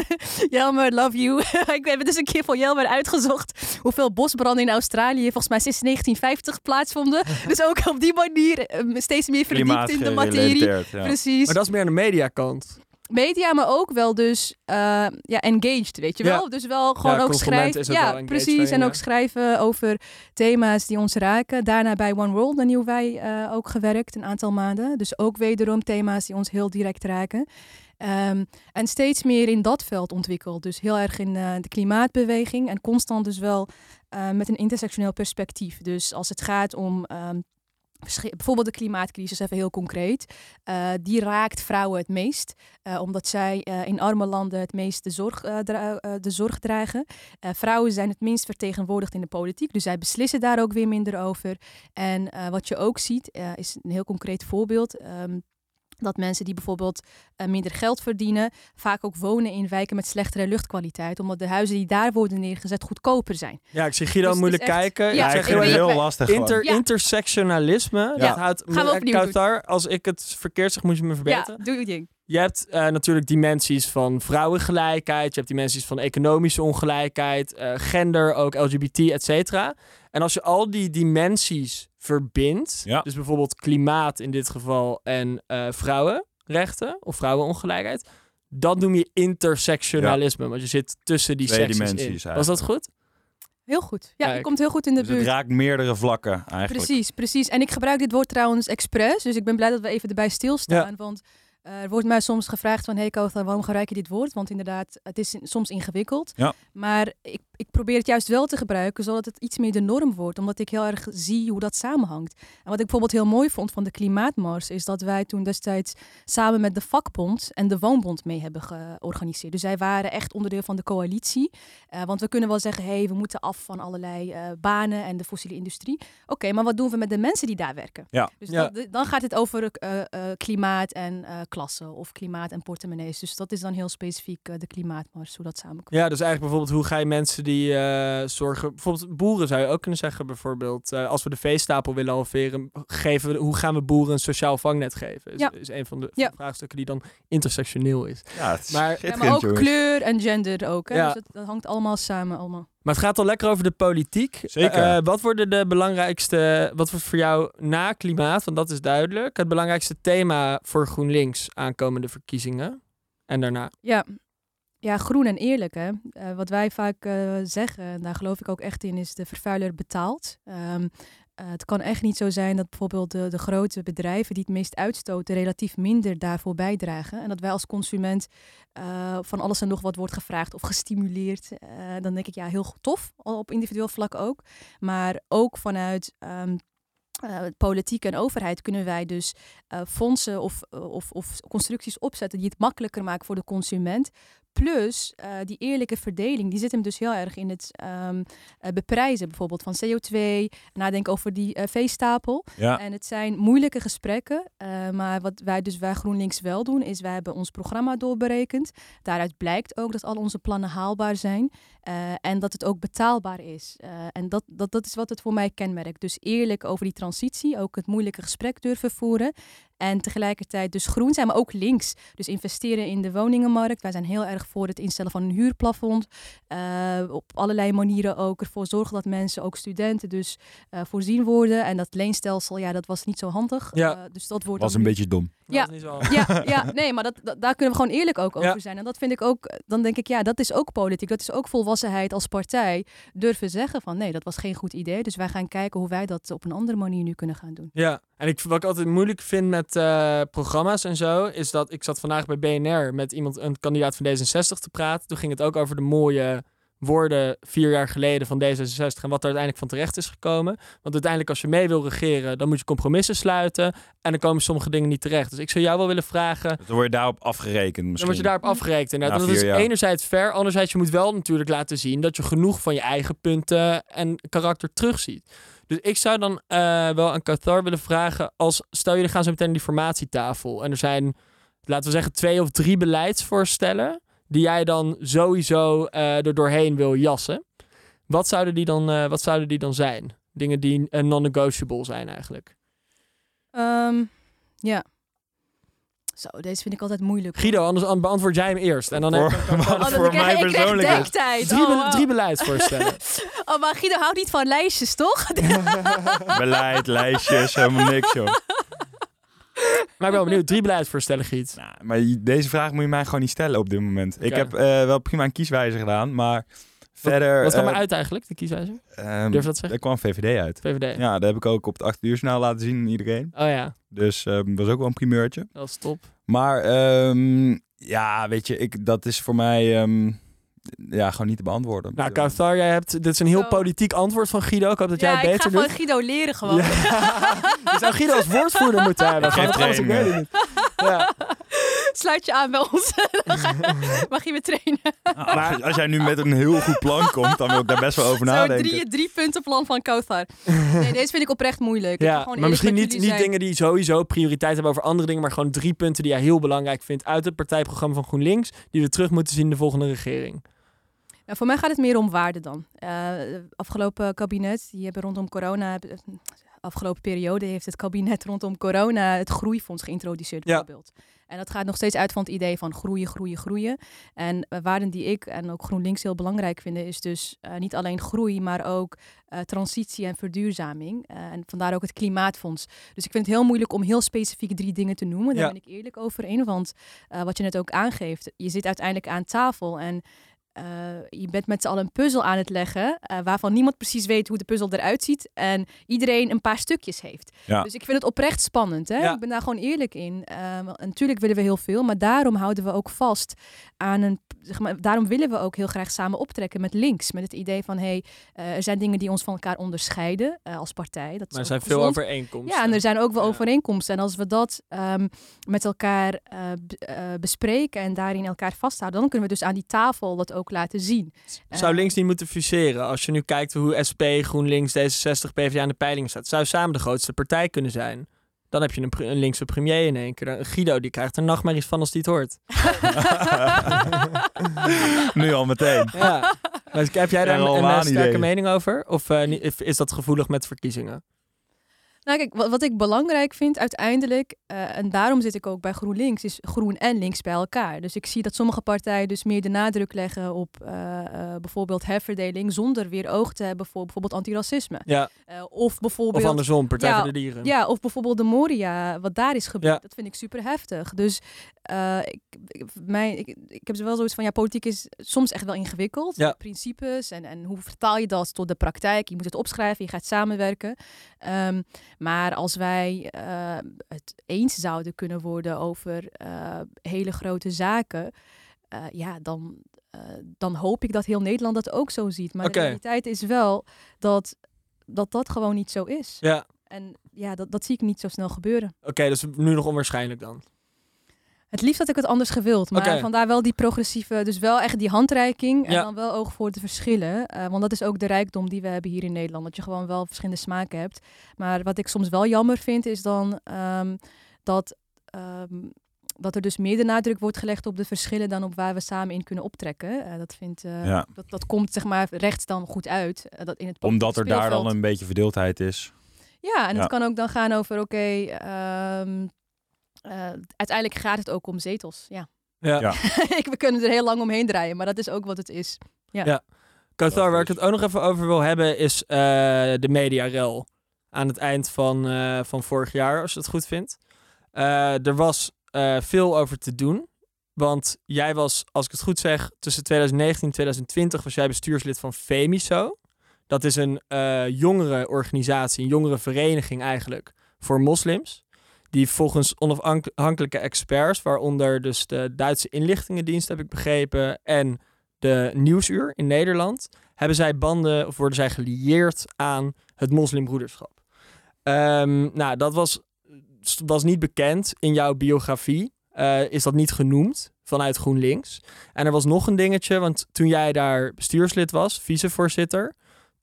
Jelmer, love you. ik heb dus een keer voor Jelmer uitgezocht hoeveel bosbranden in Australië volgens mij sinds 1950 plaatsvonden. dus ook op die manier steeds meer verdiept in de materie. Ja. Precies. Maar dat is meer aan de mediakant. Media, maar ook wel dus eh, ja, engaged, weet je Ja. wel. Dus wel gewoon Ja, ook schrijven. Ja, precies. En ja. ook schrijven over thema's die ons raken. Daarna bij One World, een nieuw wij, eh, ook gewerkt, een aantal maanden. Dus ook wederom thema's die ons heel direct raken. Ehm, en steeds meer in dat veld ontwikkeld. Dus heel erg in eh, de klimaatbeweging. En constant dus wel eh, met een intersectioneel perspectief. Dus als het gaat om ehm, bijvoorbeeld de klimaatcrisis, even heel concreet. eh, die raakt vrouwen het meest. eh, omdat zij eh, in arme landen het meest de zorg, de zorg dragen. Vrouwen zijn het minst vertegenwoordigd in de politiek. Dus zij beslissen daar ook weer minder over. En wat je ook ziet, is een heel concreet voorbeeld. ehm, dat mensen die bijvoorbeeld eh, minder geld verdienen, vaak ook wonen in wijken met slechtere luchtkwaliteit. Omdat de huizen die daar worden neergezet goedkoper zijn. Ja, ik zie Guido Dus moeilijk echt- kijken. Ja, ik Ja, zeg ik ik vind het weet- heel lastig Inter. Ja. Intersectionalisme. Ja. Dat houdt, Gaan. Kautar, als ik het verkeerd zeg, moet je me verbeteren. Ja, doe je ding. Je hebt eh, natuurlijk dimensies van vrouwengelijkheid. Je hebt dimensies van economische ongelijkheid. eh, gender, ook LGBT, et cetera. En als je al die dimensies verbindt. Ja. Dus bijvoorbeeld klimaat in dit geval. En eh, vrouwenrechten of vrouwenongelijkheid. Dat noem je intersectionalisme. Want je zit tussen die Twee secties dimensies in. Was dat goed? Heel goed. Ja, Kijk. je komt heel goed in de Dus het buurt. raakt meerdere vlakken eigenlijk. Precies, precies. En ik gebruik dit woord trouwens expres. Dus ik ben blij dat we even erbij stilstaan. Want eh, er wordt mij soms gevraagd van... Hey Kothar, waarom gebruik je dit woord? Want inderdaad, het is in- soms ingewikkeld. Ja. Maar ik, ik probeer het juist wel te gebruiken, zodat het iets meer de norm wordt. Omdat ik heel erg zie hoe dat samenhangt. En wat ik bijvoorbeeld heel mooi vond van de Klimaatmars, is dat wij toen destijds samen met de vakbond en de woonbond mee hebben georganiseerd. Dus zij waren echt onderdeel van de coalitie. Uh, want we kunnen wel zeggen, hé, hey, we moeten af van allerlei uh, banen en de fossiele industrie. Oké, maar wat doen we met de mensen die daar werken? Ja. Dus ja. Dat, dan gaat het over uh, klimaat en klassen of klimaat en portemonnees. Dus dat is dan heel specifiek de klimaatmars, hoe dat samenkomt. Ja, dus eigenlijk bijvoorbeeld hoe ga je mensen die zorgen, bijvoorbeeld boeren zou je ook kunnen zeggen bijvoorbeeld, als we de veestapel willen halveren, geven, hoe gaan we boeren een sociaal vangnet geven? Is, ja. is een van de ja. vraagstukken die dan intersectioneel is. Ja, het is maar, ja, maar ook jongens. kleur en gender ook. Hè? Ja. Dus het, dat hangt allemaal samen. Allemaal. Maar het gaat al lekker over de politiek. Zeker. Uh, wat worden de belangrijkste, wat wordt voor jou na klimaat, want dat is duidelijk, het belangrijkste thema voor GroenLinks aankomende verkiezingen en daarna? Ja, ja, groen en eerlijk. Hè? Uh, wat wij vaak uh, zeggen, en daar geloof ik ook echt in, is de vervuiler betaalt. Um, uh, het kan echt niet zo zijn dat bijvoorbeeld de, de, grote bedrijven die het meest uitstoten relatief minder daarvoor bijdragen. En dat wij als consument van alles en nog wat wordt gevraagd of gestimuleerd. Dan denk ik ja, heel tof, op individueel vlak ook. Maar ook vanuit uh, politiek en overheid kunnen wij dus fondsen of, of, of, constructies opzetten die het makkelijker maken voor de consument. Plus uh, die eerlijke verdeling, die zit hem dus heel erg in het um, beprijzen bijvoorbeeld van CO2, nadenken over die veestapel. Ja. En het zijn moeilijke gesprekken, maar wat wij dus wij GroenLinks wel doen, is wij hebben ons programma doorberekend. Daaruit blijkt ook dat al onze plannen haalbaar zijn en dat het ook betaalbaar is. en dat, dat, dat is wat het voor mij kenmerkt. Dus eerlijk over die transitie, ook het moeilijke gesprek durven voeren. En tegelijkertijd dus groen zijn, maar ook links. Dus investeren in de woningenmarkt. Wij zijn heel erg voor het instellen van een huurplafond. Uh, op allerlei manieren ook ervoor zorgen dat mensen, ook studenten, dus uh, voorzien worden. En dat leenstelsel, ja, dat was niet zo handig. Ja. Uh, dus dat wordt was een nu... beetje dom. Ja, ja, ja, nee, maar dat, dat, daar kunnen we gewoon eerlijk ook over ja. zijn. En dat vind ik ook, dan denk ik, ja, dat is ook politiek. Dat is ook volwassenheid als partij. Durven zeggen van nee, dat was geen goed idee. Dus wij gaan kijken hoe wij dat op een andere manier nu kunnen gaan doen. Ja, en ik, wat ik altijd moeilijk vind met uh, programma's en zo, is dat ik zat vandaag bij BNR met iemand, een kandidaat van D66 te praten. Toen ging het ook over de mooie woorden vier jaar geleden van D66 en wat er uiteindelijk van terecht is gekomen. Want uiteindelijk als je mee wil regeren, dan moet je compromissen sluiten en dan komen sommige dingen niet terecht. Dus ik zou jou wel willen vragen... Dan word je daarop afgerekend misschien. Dan word je daarop afgerekend. Inderdaad. dat is jaar. enerzijds fair, anderzijds je moet wel natuurlijk laten zien dat je genoeg van je eigen punten en karakter terugziet. Dus ik zou dan uh, wel aan Qatar willen vragen, als stel je, gaan zo meteen die formatietafel en er zijn, laten we zeggen, twee of drie beleidsvoorstellen die jij dan sowieso uh, er doorheen wil jassen. Wat zouden die dan, uh, wat zouden die dan zijn? Dingen die uh, non-negotiable zijn eigenlijk. Um, ja. Zo, deze vind ik altijd moeilijk. Guido, anders beantwoord jij hem eerst. En dan voor, heb ik wat voor mij persoonlijk. Drie, oh, wow. drie beleidsvoorstellen. oh, maar Guido houdt niet van lijstjes, toch? Beleid, lijstjes, helemaal niks, joh. Maar ik ben benieuwd. Drie beleidsvoorstellen, Giet. Nou, maar deze vraag moet je mij gewoon niet stellen op dit moment. Okay. Ik heb uh, wel prima een kieswijzer gedaan, maar verder... Wat, wat kwam uh, er uit eigenlijk, de kieswijzer? Um, Durf je dat zeggen? Er kwam VVD uit. VVD. Ja, dat heb ik ook op het 8 uur laten zien aan iedereen. Oh ja. Dus dat um, was ook wel een primeurtje. Dat is top. Maar um, ja, weet je, ik, dat is voor mij... Um, ja, gewoon niet te beantwoorden. Nou, Kautar, jij hebt... Dit is een heel politiek antwoord van Guido. Ik hoop dat jij ja, het beter ik ga doet. van Guido leren gewoon. Ja. Je zou Guido als woordvoerder moeten hebben. Geen. Ja. Sluit je aan bij ons. Dan mag je me trainen. Nou, als, als jij nu met een heel goed plan komt, dan wil ik daar best wel over Zo'n nadenken. drie, drie punten plan van Kautar. Nee, deze vind ik oprecht moeilijk. Ja, maar misschien niet, niet zijn. dingen die sowieso prioriteit hebben over andere dingen, maar gewoon drie punten die jij heel belangrijk vindt uit het partijprogramma van GroenLinks, die we terug moeten zien in de volgende regering. Nou, voor mij gaat het meer om waarde dan. Eh, afgelopen kabinet, die hebben rondom corona, eh, afgelopen periode heeft het kabinet rondom corona het groeifonds geïntroduceerd Ja. bijvoorbeeld. En dat gaat nog steeds uit van het idee van groeien, groeien, groeien. En uh, waarden die ik en ook GroenLinks heel belangrijk vinden, is dus uh, niet alleen groei, maar ook uh, transitie en verduurzaming. Uh, en vandaar ook het klimaatfonds. Dus ik vind het heel moeilijk om heel specifiek drie dingen te noemen. Daar Ja. ben ik eerlijk over in. Want uh, wat je net ook aangeeft, je zit uiteindelijk aan tafel en uh, je bent met z'n allen een puzzel aan het leggen, uh, waarvan niemand precies weet hoe de puzzel eruit ziet en iedereen een paar stukjes heeft. Ja. Dus ik vind het oprecht spannend. Hè? Ja. Ik ben daar gewoon eerlijk in. Uh, natuurlijk willen we heel veel, maar daarom houden we ook vast aan een zeg maar, daarom willen we ook heel graag samen optrekken met links. Met het idee van, hey, eh, er zijn dingen die ons van elkaar onderscheiden eh, als partij. Dat Maar er zijn veel gezond. overeenkomsten. Ja, en er zijn ook wel Ja. overeenkomsten. En als we dat ehm, met elkaar eh, bespreken en daarin elkaar vasthouden, dan kunnen we dus aan die tafel dat ook laten zien. Zou links niet moeten fuseren? Als je nu kijkt hoe SP, GroenLinks, D66, PvdA aan de peiling staat. Zou samen de grootste partij kunnen zijn. Dan heb je een, een linkse premier in één keer. Guido die krijgt er nachtmerries van als hij het hoort. nu al meteen. Ja. Maar heb jij daar een, een, eh, sterke mening over? Of eh, is dat gevoelig met verkiezingen? Nou, kijk, wat, wat ik belangrijk vind uiteindelijk, eh, en daarom zit ik ook bij GroenLinks, is groen en links bij elkaar. Dus ik zie dat sommige partijen dus meer de nadruk leggen op eh, eh, bijvoorbeeld herverdeling, zonder weer oog te hebben voor bijvoorbeeld antiracisme. Ja. Of bijvoorbeeld. Of andersom, Partij Ja, voor de Dieren. Ja, of bijvoorbeeld de Moria, wat daar is gebeurd. Ja. Dat vind ik super heftig. Dus ik, ik, mijn, ik, ik heb wel zoiets van, ja, politiek is soms echt wel ingewikkeld. Ja. Principes en, en hoe vertaal je dat tot de praktijk? Je moet het opschrijven, je gaat samenwerken. Ehm, maar als wij eh, het eens zouden kunnen worden over eh, hele grote zaken, eh, ja, dan, dan hoop ik dat heel Nederland dat ook zo ziet. Maar de realiteit is wel dat, dat dat gewoon niet zo is. Ja. En ja, dat, dat zie ik niet zo snel gebeuren. Oké, dus nu nog onwaarschijnlijk dan. Het liefst had ik het anders gewild. Maar vandaar wel die progressieve, dus wel echt die handreiking. En Ja. dan wel oog voor de verschillen. Eh, want dat is ook de rijkdom die we hebben hier in Nederland. Dat je gewoon wel verschillende smaken hebt. Maar wat ik soms wel jammer vind, is dan ehm, dat, ehm, dat er dus meer de nadruk wordt gelegd op de verschillen dan op waar we samen in kunnen optrekken. Eh, dat, vindt, eh, Ja. dat, dat komt zeg maar rechts dan goed uit. dat in het Omdat er daar dan een beetje verdeeldheid is. Ja, en Ja. het kan ook dan gaan over, oké, ehm, eh, uiteindelijk gaat het ook om zetels. Ja. Ja. Ja. we kunnen er heel lang omheen draaien, maar dat is ook wat het is. Cathar, waar ik het ook nog even over wil hebben, is eh, de mediarel. Aan het eind van, eh, van vorig jaar, als je het goed vindt. Eh, er was eh, veel over te doen. Want jij was, als ik het goed zeg, tussen 2019 en 2020 was jij bestuurslid van FEMISO. Dat is een eh jongere organisatie, een jongere vereniging eigenlijk, voor moslims. Die volgens onafhankelijke experts, waaronder dus de Duitse inlichtingendienst heb ik begrepen, en de Nieuwsuur in Nederland, hebben zij banden of worden zij gelieerd aan het moslimbroederschap. Ehm, nou, dat was, was niet bekend in jouw biografie. Eh, is dat niet genoemd vanuit GroenLinks. En er was nog een dingetje, want toen jij daar bestuurslid was, vicevoorzitter,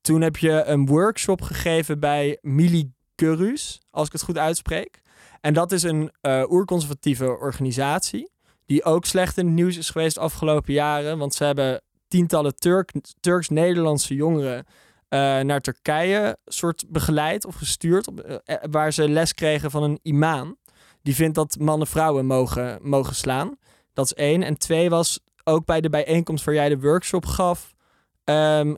toen heb je een workshop gegeven bij Mili Curus, als ik het goed uitspreek. En dat is een eh oerconservatieve organisatie die ook slecht in het nieuws is geweest de afgelopen jaren. Want ze hebben tientallen Turk, Turks-Nederlandse jongeren eh, naar Turkije soort begeleid of gestuurd. Op, eh, waar ze les kregen van een imam. Die vindt dat mannen vrouwen mogen, mogen slaan. Dat is één. En twee was ook bij de bijeenkomst waar jij de workshop gaf. ehm,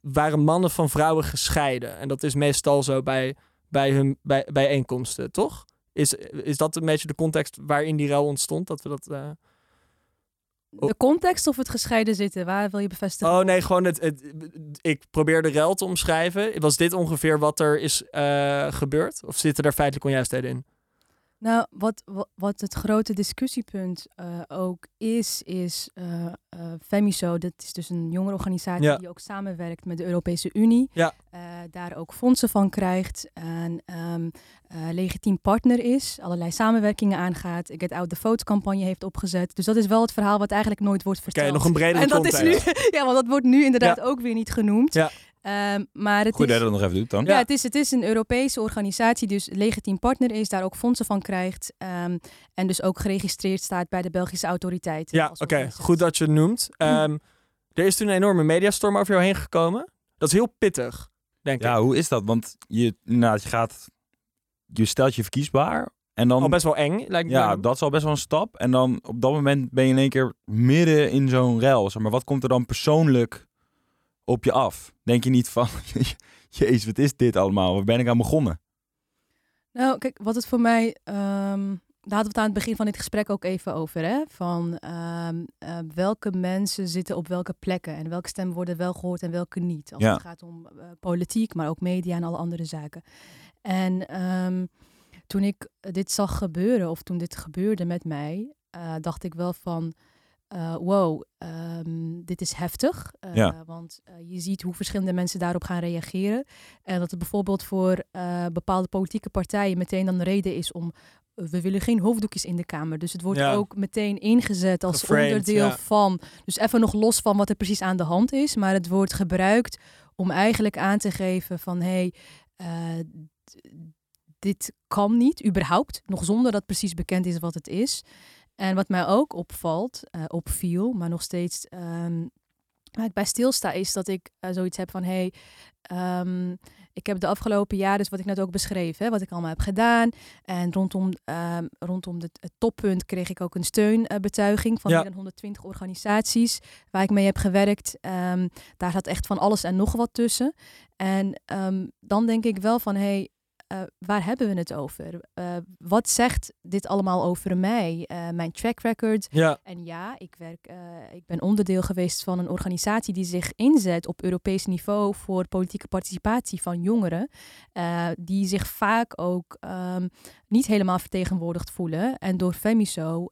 waren mannen van vrouwen gescheiden. En dat is meestal zo bij, bij hun bij, bijeenkomsten, toch? Is, is dat een beetje de context waarin die ruil ontstond? Dat we dat. eh, De context of het gescheiden zitten, waar wil je bevestigen? Oh nee, gewoon het, het. Ik probeer de ruil te omschrijven. Was dit ongeveer wat er is eh, gebeurd? Of zitten er feitelijk onjuistheden in? Nou, wat, wat, het grote discussiepunt eh, ook is, is eh, Femiso, dat is dus een jongere organisatie Ja. die ook samenwerkt met de Europese Unie. Ja. Daar ook fondsen van krijgt en ehm, eh, legitiem partner is, allerlei samenwerkingen aangaat, Get Out the Vote campagne heeft opgezet. Dus dat is wel het verhaal wat eigenlijk nooit wordt verteld. nog een bredere en dat is nu, ja, want dat wordt nu inderdaad Ja. ook weer niet genoemd. Ja. Ehm, maar het Goed is, dat je dat nog even doet dan. ja, het is, het is een Europese organisatie dus legitiem partner is, daar ook fondsen van krijgt ehm, en dus ook geregistreerd staat bij de Belgische autoriteiten. Ja, oké. Goed dat je het noemt. Ehm, er is toen een enorme mediastorm over jou heen gekomen. Dat is heel pittig, denk ik. Ja, hoe is dat? Want je, nou, je gaat, je stelt je verkiesbaar en dan, Al best wel eng, lijkt me. ja, bijna. dat is al best wel een stap. En dan op dat moment ben je in één keer midden in zo'n rel. Zeg maar wat komt er dan persoonlijk op je af? Denk je niet van, jezus, wat is dit allemaal? Waar ben ik aan begonnen? Nou, kijk, wat het voor mij. ehm daar hadden we het aan het begin van dit gesprek ook even over. Hè? Van ehm, eh, welke mensen zitten op welke plekken en welke stemmen worden wel gehoord en welke niet. Als Ja. het gaat om eh, politiek, maar ook media en alle andere zaken. En ehm, toen ik dit zag gebeuren, of toen dit gebeurde met mij, eh, dacht ik wel van. Eh, wow, ehm, dit is heftig. Eh, Ja. Want eh, je ziet hoe verschillende mensen daarop gaan reageren. En dat het bijvoorbeeld voor bepaalde politieke partijen meteen dan de reden is om... We willen geen hoofddoekjes in de Kamer. Dus het wordt Ja. ook meteen ingezet als Geframed, onderdeel ja. van... Dus even nog los van wat er precies aan de hand is. Maar het wordt gebruikt om eigenlijk aan te geven van... Hey, eh, d- dit kan niet, überhaupt. Nog zonder dat precies bekend is wat het is. En wat mij ook opvalt, eh, opviel, maar nog steeds ehm, waar ik bij stilsta, is dat ik eh, zoiets heb van: hey, ehm, ik heb de afgelopen jaren, dus wat ik net ook beschreef, hè, wat ik allemaal heb gedaan. En rondom, ehm, rondom het toppunt kreeg ik ook een steunbetuiging van Ja. meer dan 120 organisaties waar ik mee heb gewerkt. Daar zat echt van alles en nog wat tussen. En dan denk ik wel van: hey, eh, waar hebben we het over? Eh, wat zegt dit allemaal over mij? Eh, mijn track record. Ja, En ja, ik, werk, ik ben onderdeel geweest van een organisatie die zich inzet op Europees niveau voor politieke participatie van jongeren. die zich vaak ook ehm, niet helemaal vertegenwoordigd voelen. En door Femiso,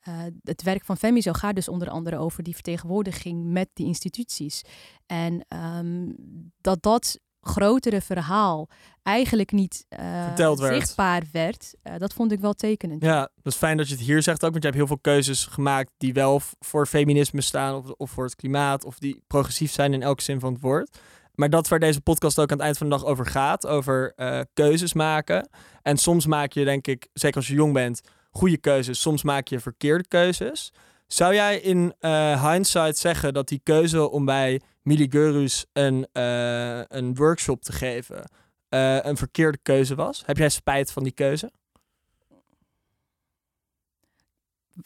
eh, het werk van Femiso gaat dus onder andere over die vertegenwoordiging met die instituties. En ehm, dat dat grotere verhaal eigenlijk niet eh, zichtbaar werd, eh, dat vond ik wel tekenend. ja, dat is fijn dat je het hier zegt ook, want je hebt heel veel keuzes gemaakt die wel voor feminisme staan of, of voor het klimaat of die progressief zijn in elke zin van het woord. Maar dat waar deze podcast ook aan het eind van de dag over gaat, over eh, keuzes maken. En soms maak je, denk ik, zeker als je jong bent, goede keuzes. Soms maak je verkeerde keuzes. Zou jij in eh, hindsight zeggen dat die keuze om bij Mili Geurus een, eh, een workshop te geven eh, een verkeerde keuze was? Heb jij spijt van die keuze?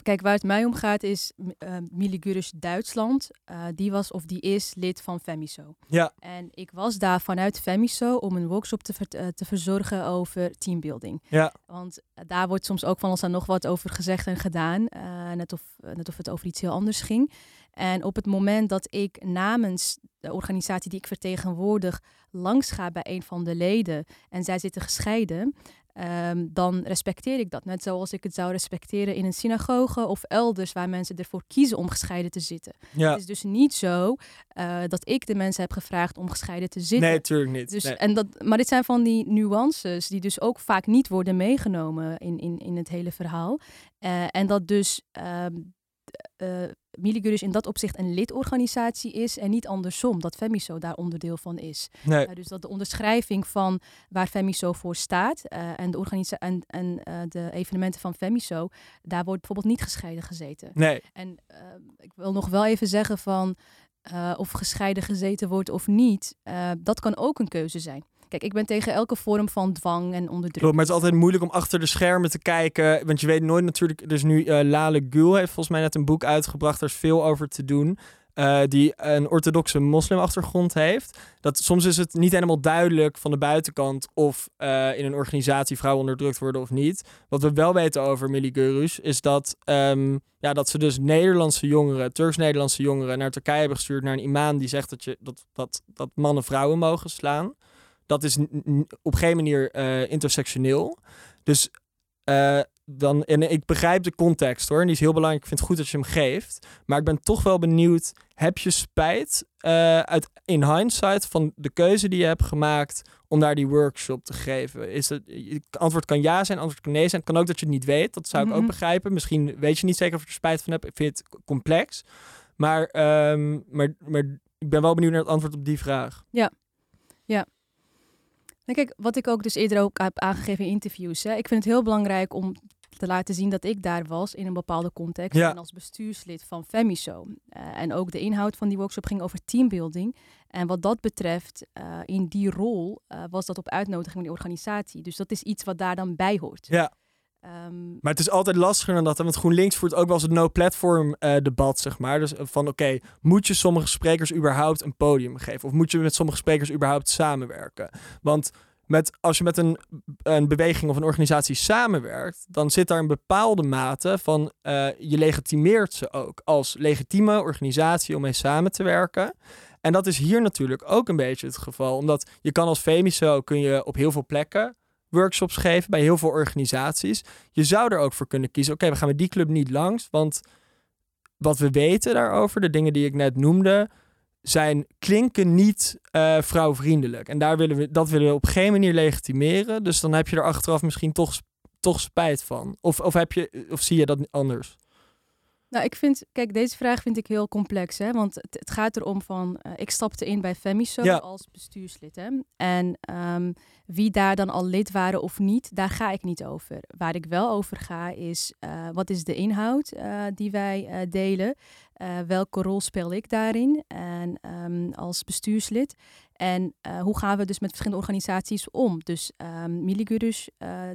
Kijk, waar het mij om gaat is uh, Mili Gurus Duitsland. eh, die was of die is lid van Femiso. Ja. En ik was daar vanuit Femiso om een workshop te, ver- eh, te verzorgen over teambuilding. Ja. Want eh, daar wordt soms ook van ons dan nog wat over gezegd en gedaan. eh, net, of, net of het over iets heel anders ging. En op het moment dat ik namens de organisatie die ik vertegenwoordig langs ga bij een van de leden en zij zitten gescheiden, ehm, dan respecteer ik dat. Net zoals ik het zou respecteren in een synagoge of elders waar mensen ervoor kiezen om gescheiden te zitten. Ja. Het is dus niet zo eh, dat ik de mensen heb gevraagd om gescheiden te zitten. Nee, tuurlijk niet. Dus, Nee. en dat, maar dit zijn van die nuances die dus ook vaak niet worden meegenomen in, in, in het hele verhaal. Eh, en dat dus ehm eh Miligurus in dat opzicht een lidorganisatie is en niet andersom, dat Femiso daar onderdeel van is. nee. Eh, dus dat de onderschrijving van waar Femiso voor staat eh, en, de en, en eh, de evenementen van Femiso, daar wordt bijvoorbeeld niet gescheiden gezeten. nee. En ik wil nog wel even zeggen van of gescheiden gezeten wordt of niet, dat kan ook een keuze zijn. Kijk, ik ben tegen elke vorm van dwang en onderdrukking. Maar het is altijd moeilijk om achter de schermen te kijken. Want je weet nooit natuurlijk... Dus nu eh, Lale Gül heeft volgens mij net een boek uitgebracht. Daar is veel over te doen. eh, die een orthodoxe moslimachtergrond heeft. Dat soms is het niet helemaal duidelijk van de buitenkant... of eh, in een organisatie vrouwen onderdrukt worden of niet. Wat we wel weten over Milli Görüş is dat... ehm, ja, dat ze dus Nederlandse jongeren, Turks-Nederlandse jongeren... naar Turkije hebben gestuurd naar een imam... die zegt dat, je, dat, dat, dat mannen vrouwen mogen slaan dat is op geen manier eh, intersectioneel. Dus eh, dan, en ik begrijp de context hoor, en die is heel belangrijk. Ik vind het goed dat je hem geeft. Maar ik ben toch wel benieuwd, heb je spijt eh, uit, in hindsight van de keuze die je hebt gemaakt om daar die workshop te geven? Is het, antwoord kan ja zijn, antwoord kan nee zijn. Het kan ook dat je het niet weet, dat zou ik ook Mhm. begrijpen. Misschien weet je niet zeker of je er spijt van hebt. Ik vind het complex. Maar, ehm, maar, maar ik ben wel benieuwd naar het antwoord op die vraag. Nou, kijk, wat ik ook dus eerder ook heb aangegeven in interviews. Hè, ik vind het heel belangrijk om te laten zien dat ik daar was in een bepaalde context. Ja. En als bestuurslid van Femiso. Eh, en ook de inhoud van die workshop ging over teambuilding. En wat dat betreft, eh, in die rol eh, was dat op uitnodiging van die organisatie. Dus dat is iets wat daar dan bij hoort. Ja. Ehm, Maar het is altijd lastiger dan dat. Want GroenLinks voert ook wel eens het no-platform eh, debat, zeg maar. Dus eh, van, oké, moet je sommige sprekers überhaupt een podium geven? Of moet je met sommige sprekers überhaupt samenwerken? Want met, als je met een, een beweging of een organisatie samenwerkt... dan zit daar een bepaalde mate van... eh, je legitimeert ze ook als legitieme organisatie om mee samen te werken... En dat is hier natuurlijk ook een beetje het geval. Omdat je kan als Femiso kun je op heel veel plekken workshops geven bij heel veel organisaties. Je zou er ook voor kunnen kiezen. Oké, we gaan met die club niet langs, want wat we weten daarover, de dingen die ik net noemde, zijn, klinken niet eh, vrouwvriendelijk. En daar willen we, dat willen we op geen manier legitimeren. Dus dan heb je er achteraf misschien toch, toch spijt van. Of, of, heb je, of zie je dat anders? Nou, ik vind, kijk, deze vraag vind ik heel complex, hè? Want het, het gaat erom van, eh, ik stapte in bij Femiso Ja. als bestuurslid, hè? En ehm, wie daar dan al lid waren of niet, daar ga ik niet over. Waar ik wel over ga is, eh, wat is de inhoud eh, die wij delen? Welke rol speel ik daarin en, ehm, als bestuurslid? En hoe gaan we dus met verschillende organisaties om? Dus um, Miligurus,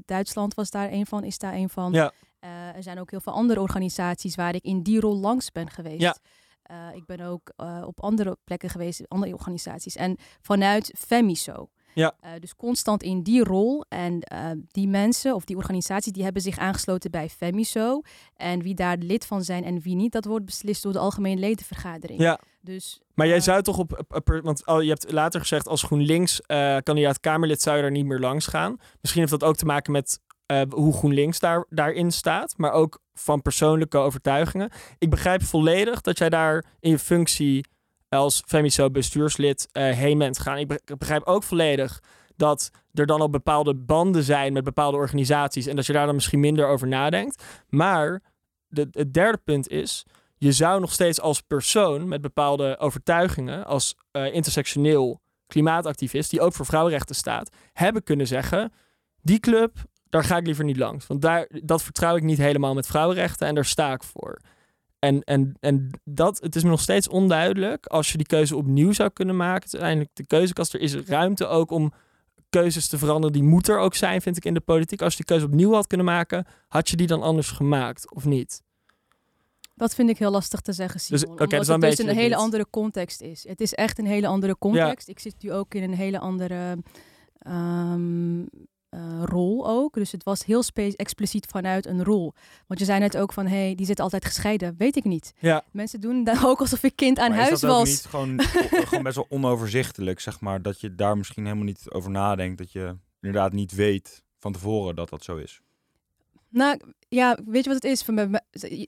Duitsland was daar een van, is daar een van. Ja. Eh, er zijn ook heel veel andere organisaties waar ik in die rol langs ben geweest. Ja. Eh, ik ben ook eh, op andere plekken geweest, andere organisaties. En vanuit Femiso. Ja. Dus constant in die rol. En die mensen of die organisaties die hebben zich aangesloten bij Femiso. En wie daar lid van zijn en wie niet, dat wordt beslist door de Algemene Ledenvergadering. Ja. Dus Maar jij zou toch op, op- op- want al, je hebt later gezegd als GroenLinks kandidaat Kamerlid zou je daar niet meer langs gaan. Misschien heeft dat ook te maken met eh, hoe GroenLinks daar, daarin staat, maar ook van persoonlijke overtuigingen. Ik begrijp volledig dat jij daar in je functie als Femiso bestuurslid eh, heen bent gegaan. Ik be- ik begrijp ook volledig dat er dan al bepaalde banden zijn met bepaalde organisaties en dat je daar dan misschien minder over nadenkt. Maar het derde punt is, je zou nog steeds als persoon met bepaalde overtuigingen, als eh, intersectioneel klimaatactivist, die ook voor vrouwenrechten staat, hebben kunnen zeggen: die club, daar ga ik liever niet langs. Want daar, dat vertrouw ik niet helemaal met vrouwenrechten en daar sta ik voor. En, en, en dat, het is me nog steeds onduidelijk als je die keuze opnieuw zou kunnen maken. Het is uiteindelijk de keuzekast. Er is ruimte ook om keuzes te veranderen. Die moet er ook zijn, vind ik, in de politiek. Als je die keuze opnieuw had kunnen maken, had je die dan anders gemaakt of niet? Dat vind ik heel lastig te zeggen, Simon. Dus, omdat dus dan het dus een hele niet. andere context is. Het is echt een hele andere context. Ik zit nu ook in een hele andere ehm, eh, rol ook. Dus het was heel expliciet vanuit een rol. Want je zei net ook van, hé, hey, die zit altijd gescheiden. Weet ik niet. Ja. Mensen doen dan ook alsof ik kind aan Maar huis is dat ook was. niet gewoon, gewoon best wel onoverzichtelijk, zeg maar, dat je daar misschien helemaal niet over nadenkt, dat je inderdaad niet weet van tevoren dat dat zo is. Nou, ja, weet je wat het is? Van me- me-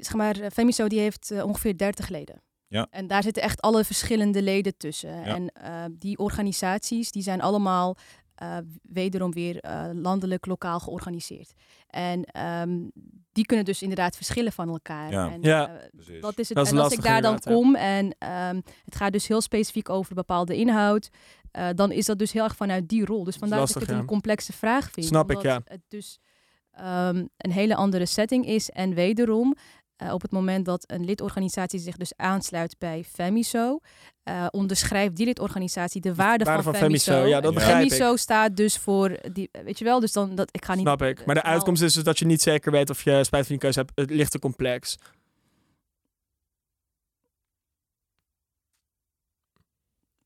Zeg maar, eh, Femiso die heeft eh, ongeveer 30 leden. Ja. En daar zitten echt alle verschillende leden tussen. En eh, die organisaties, die zijn allemaal eh, wederom weer eh, landelijk, lokaal georganiseerd. En ehm, die kunnen dus inderdaad verschillen van elkaar. Ja. En, Ja. eh, dat is het. Dat is en als ik daar dan kom en ehm, het gaat dus heel specifiek over bepaalde inhoud, eh, dan is dat dus heel erg vanuit die rol. Dus vandaar dat lastig, ik het ja. een complexe vraag vind. Snap ik, omdat ja. Het dus ehm, een hele andere setting is. En wederom, eh, op het moment dat een lidorganisatie zich dus aansluit bij Femiso, eh, onderschrijft die lidorganisatie de waarde, waarde van, van Femiso. Femiso, ja, dat begrijp ik. Femiso staat dus voor die, weet je wel, dus dan dat ik ga niet. Snap ik. Maar de verhaal- uitkomst is dus dat je niet zeker weet of je spijt van je keuze hebt. Het ligt te complex.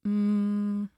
Mm.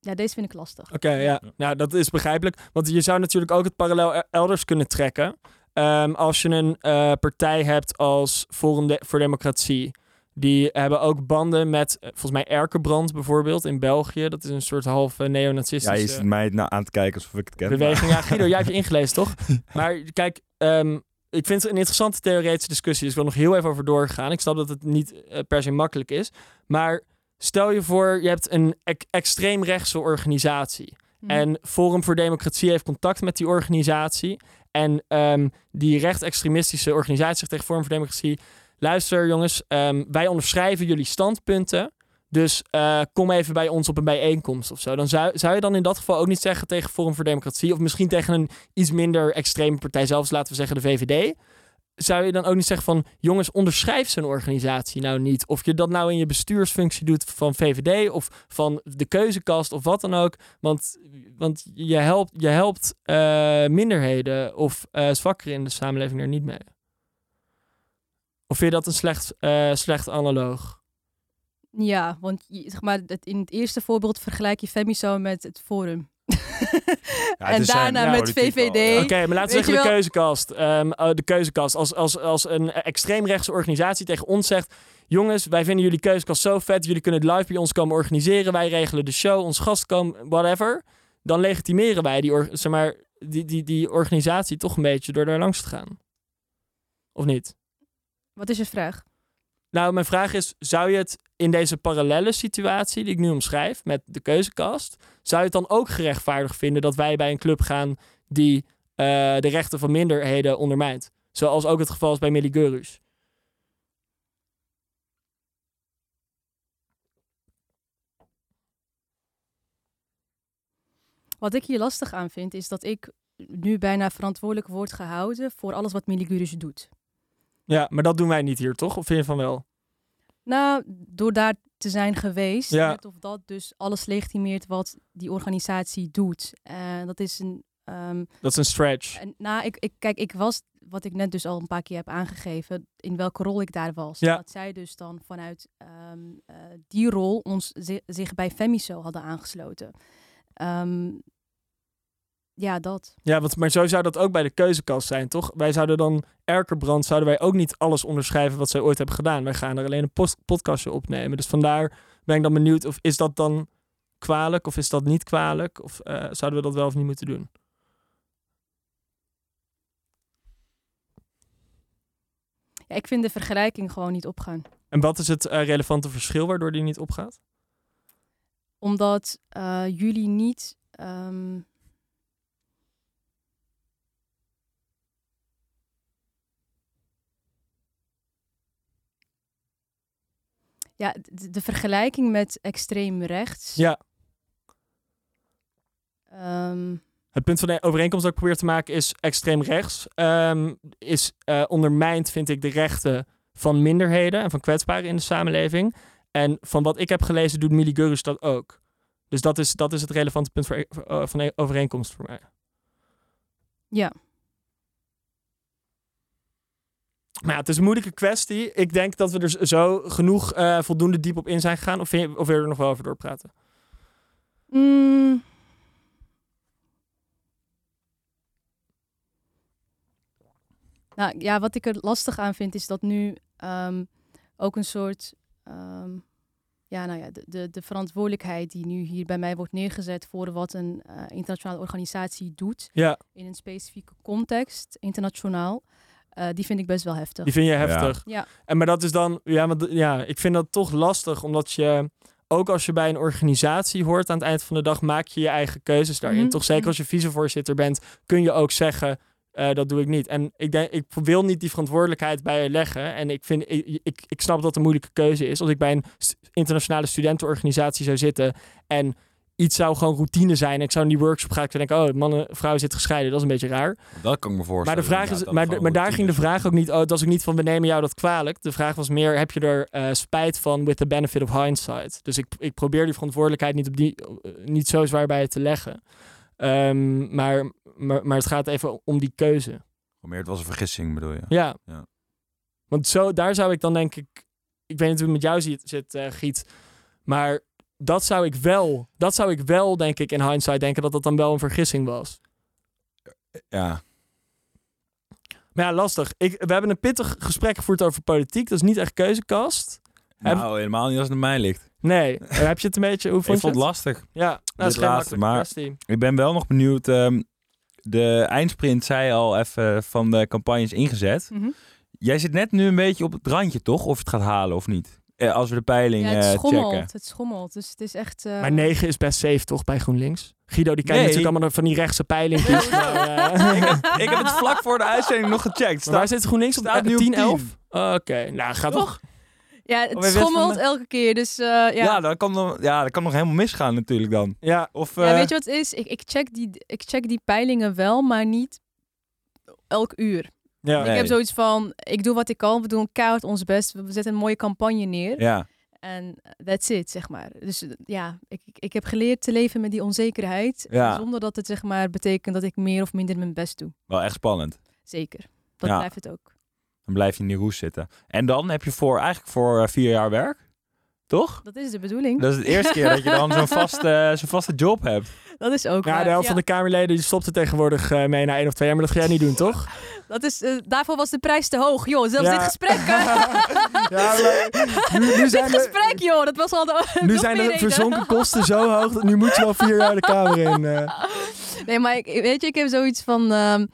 Ja, deze vind ik lastig. Oké, ja. Nou, dat is begrijpelijk. Want je zou natuurlijk ook het parallel e- elders kunnen trekken. Ehm, als je een eh, partij hebt als Forum de- voor Democratie. Die hebben ook banden met, eh, volgens mij, Erkenbrand bijvoorbeeld in België. Dat is een soort half eh, Ja, neonazistische... je zit mij nou aan te kijken alsof ik het ken. beweging. Ja, Guido, jij hebt je ingelezen, toch? Maar kijk, ehm, ik vind het een interessante theoretische discussie. Dus ik wil nog heel even over doorgaan. Ik snap dat het niet eh, per se makkelijk is. Maar stel je voor, je hebt een ex- extreemrechtse organisatie. Mm. En Forum voor Democratie heeft contact met die organisatie. En ehm, die rechtsextremistische organisatie zegt tegen Forum voor Democratie... Luister jongens, ehm, wij onderschrijven jullie standpunten. Dus eh, kom even bij ons op een bijeenkomst of zo. Dan zou, zou je dan in dat geval ook niet zeggen tegen Forum voor Democratie... of misschien tegen een iets minder extreme partij, zelfs laten we zeggen de VVD... zou je dan ook niet zeggen van... jongens, onderschrijf zo'n organisatie nou niet. Of je dat nou in je bestuursfunctie doet van VVD... of van de keuzekast of wat dan ook. Want, want je helpt, je helpt eh, minderheden of eh zwakkeren in de samenleving er niet mee. Of vind je dat een slecht, eh, slecht analoog? Ja, want zeg maar, in het eerste voorbeeld vergelijk je Femiso met het Forum. Ja, en zijn daarna met VVD. Oké, maar laten we zeggen de keuzekast. Ehm, oh, de keuzekast. Als, als, als een extreemrechtse organisatie tegen ons zegt... jongens, wij vinden jullie keuzekast zo vet... jullie kunnen het live bij ons komen organiseren... wij regelen de show, ons gast komen, whatever... dan legitimeren wij die, or- zeg maar, die, die, die organisatie toch een beetje... door daar langs te gaan. Of niet? Wat is je vraag? Nou, mijn vraag is: zou je het in deze parallele situatie die ik nu omschrijf met de keuzekast, zou je het dan ook gerechtvaardigd vinden dat wij bij een club gaan die eh, de rechten van minderheden ondermijnt? Zoals ook het geval is bij Millie Geurus. Wat ik hier lastig aan vind, is dat ik nu bijna verantwoordelijk word gehouden voor alles wat Miligurus doet. Ja, maar dat doen wij niet hier, toch? Of vind je van wel? Nou, door daar te zijn geweest, Ja. net of dat dus alles legitimeert wat die organisatie doet. En dat is een. ehm, Dat is een stretch. en, nou, ik, ik, kijk, ik was, wat ik net dus al een paar keer heb aangegeven, in welke rol ik daar was. Ja. Dat zij dus dan vanuit ehm, eh, die rol ons zi- zich bij Femiso hadden aangesloten. Ehm, ja, dat. Ja, want, maar zo zou dat ook bij de keuzekast zijn, toch? Wij zouden dan, Erkerbrand, zouden wij ook niet alles onderschrijven wat zij ooit hebben gedaan. Wij gaan er alleen een post- podcastje opnemen. Dus vandaar ben ik dan benieuwd, of is dat dan kwalijk of is dat niet kwalijk? Of eh, zouden we dat wel of niet moeten doen? Ja, ik vind de vergelijking gewoon niet opgaan. En wat is het eh, relevante verschil waardoor die niet opgaat? Omdat eh, jullie niet. ehm, Ja, de, de vergelijking met extreem rechts. Ja, ehm, het punt van de overeenkomst dat ik probeer te maken is extreem rechts. ehm, is eh, ondermijnt, vind ik, de rechten van minderheden en van kwetsbaren in de samenleving. En van wat ik heb gelezen doet Millie Gurus dat ook. Dus dat is, dat is het relevante punt voor, voor- eh, van de overeenkomst voor mij. ja. Maar ja, het is een moeilijke kwestie. Ik denk dat we er zo genoeg eh, voldoende diep op in zijn gegaan. Of, vind je, of wil je er nog wel over doorpraten? Mm. Nou ja, wat ik er lastig aan vind is dat nu ehm, ook een soort. ehm, ja, nou ja, de, de, de verantwoordelijkheid die nu hier bij mij wordt neergezet voor wat een eh, internationale organisatie doet Ja, in een specifieke context, internationaal, eh, die vind ik best wel heftig. die vind je heftig. Ja, En maar dat is dan, ja, want, ja, ik vind dat toch lastig, omdat je, ook als je bij een organisatie hoort aan het eind van de dag, maak je je eigen keuzes daarin. Mhm, Toch zeker mhm. als je vicevoorzitter bent, kun je ook zeggen, eh, dat doe ik niet. En ik, denk, ik wil niet die verantwoordelijkheid bij je leggen. En ik, vind, ik, ik, ik snap dat het een moeilijke keuze is. Als ik bij een internationale studentenorganisatie zou zitten en iets zou gewoon routine zijn. Ik zou in die workshop gaan. Ik denken, oh, mannen, vrouwen zitten gescheiden. Dat is een beetje raar. Dat kan ik me Maar, voorstellen. de vraag is, dat maar, maar daar ging de vraag ook niet. Oh, het was ook niet van we nemen jou dat kwalijk. De vraag was meer: heb je er eh, spijt van with the benefit of hindsight? Dus ik, ik probeer die verantwoordelijkheid niet, op die, eh, niet zo zwaar bij je te leggen. Ehm, maar, maar, maar het gaat even om die keuze. Meer, het was een vergissing, bedoel je? Ja. Ja. Want zo, daar zou ik dan denk ik. Ik weet niet hoe het met jou zit, zit eh, Giet. Maar dat zou ik wel. Dat zou ik wel, denk ik, in hindsight denken dat dat dan wel een vergissing was. Ja. Maar ja, lastig. Ik, we hebben een pittig gesprek gevoerd over politiek. Dat is niet echt keuzekast. Heb- Nou, helemaal niet als het aan mij ligt. Nee. Heb je het een beetje... Hoe Ik vond vond je het het? lastig. Ja, nou, dat is geen laatste, maar- kwestie. Ik ben wel nog benieuwd. ehm, de eindsprint zei al even van de campagnes ingezet. Mhm. Jij zit net nu een beetje op het randje, toch? Of het gaat halen of niet? Eh, als we de peiling ja het eh, schommelt. checken. Het schommelt. Dus het is echt. eh, Maar 9 is best safe, toch, bij GroenLinks? Guido, die kijkt Nee. natuurlijk allemaal van die rechtse peilingjes. maar, eh, ik, heb, ik heb het vlak voor de uitzending nog gecheckt. maar waar zit GroenLinks op? staat nu op 10, 10. 11? Oké, nou, gaat toch... Ja, het hij werd van schommelt de- elke keer. Dus eh, ja. Ja, dat kan nog, ja, dat kan nog helemaal misgaan natuurlijk dan. Ja, Of, Ja, eh, weet je wat het is? Ik, ik, check die, ik check die peilingen wel, maar niet elk uur. Ja. Nee. Ik heb zoiets van, ik doe wat ik kan, we doen keihard ons best, we zetten een mooie campagne neer. Ja, En that's it, zeg maar. Dus eh, ja, ik, ik- heb geleerd te leven met die onzekerheid, Ja. zonder dat het zeg maar betekent dat ik meer of minder mijn best doe. wel echt spannend. Zeker. Dat Ja. blijft het ook. Dan blijf je in die roes zitten. En dan heb je voor, eigenlijk voor eh, vier jaar werk. Toch? Dat is de bedoeling. Dat is de eerste keer dat je dan zo'n vaste, zo'n vaste job hebt. Dat is ook Ja, waar. de helft Ja, van de Kamerleden die stopt er tegenwoordig eh, mee na één of twee jaar. Maar dat ga jij niet doen, toch? dat is, eh, daarvoor was de prijs te hoog. Joh, zelfs Ja. dit gesprek. Ja, maar nu, nu zijn dit de, gesprek, joh, dat was al de, nu zijn de reden. verzonken kosten zo hoog. dat Nu moet je wel vier jaar de Kamer in. eh. Nee, maar ik, weet je, ik heb zoiets van. ehm,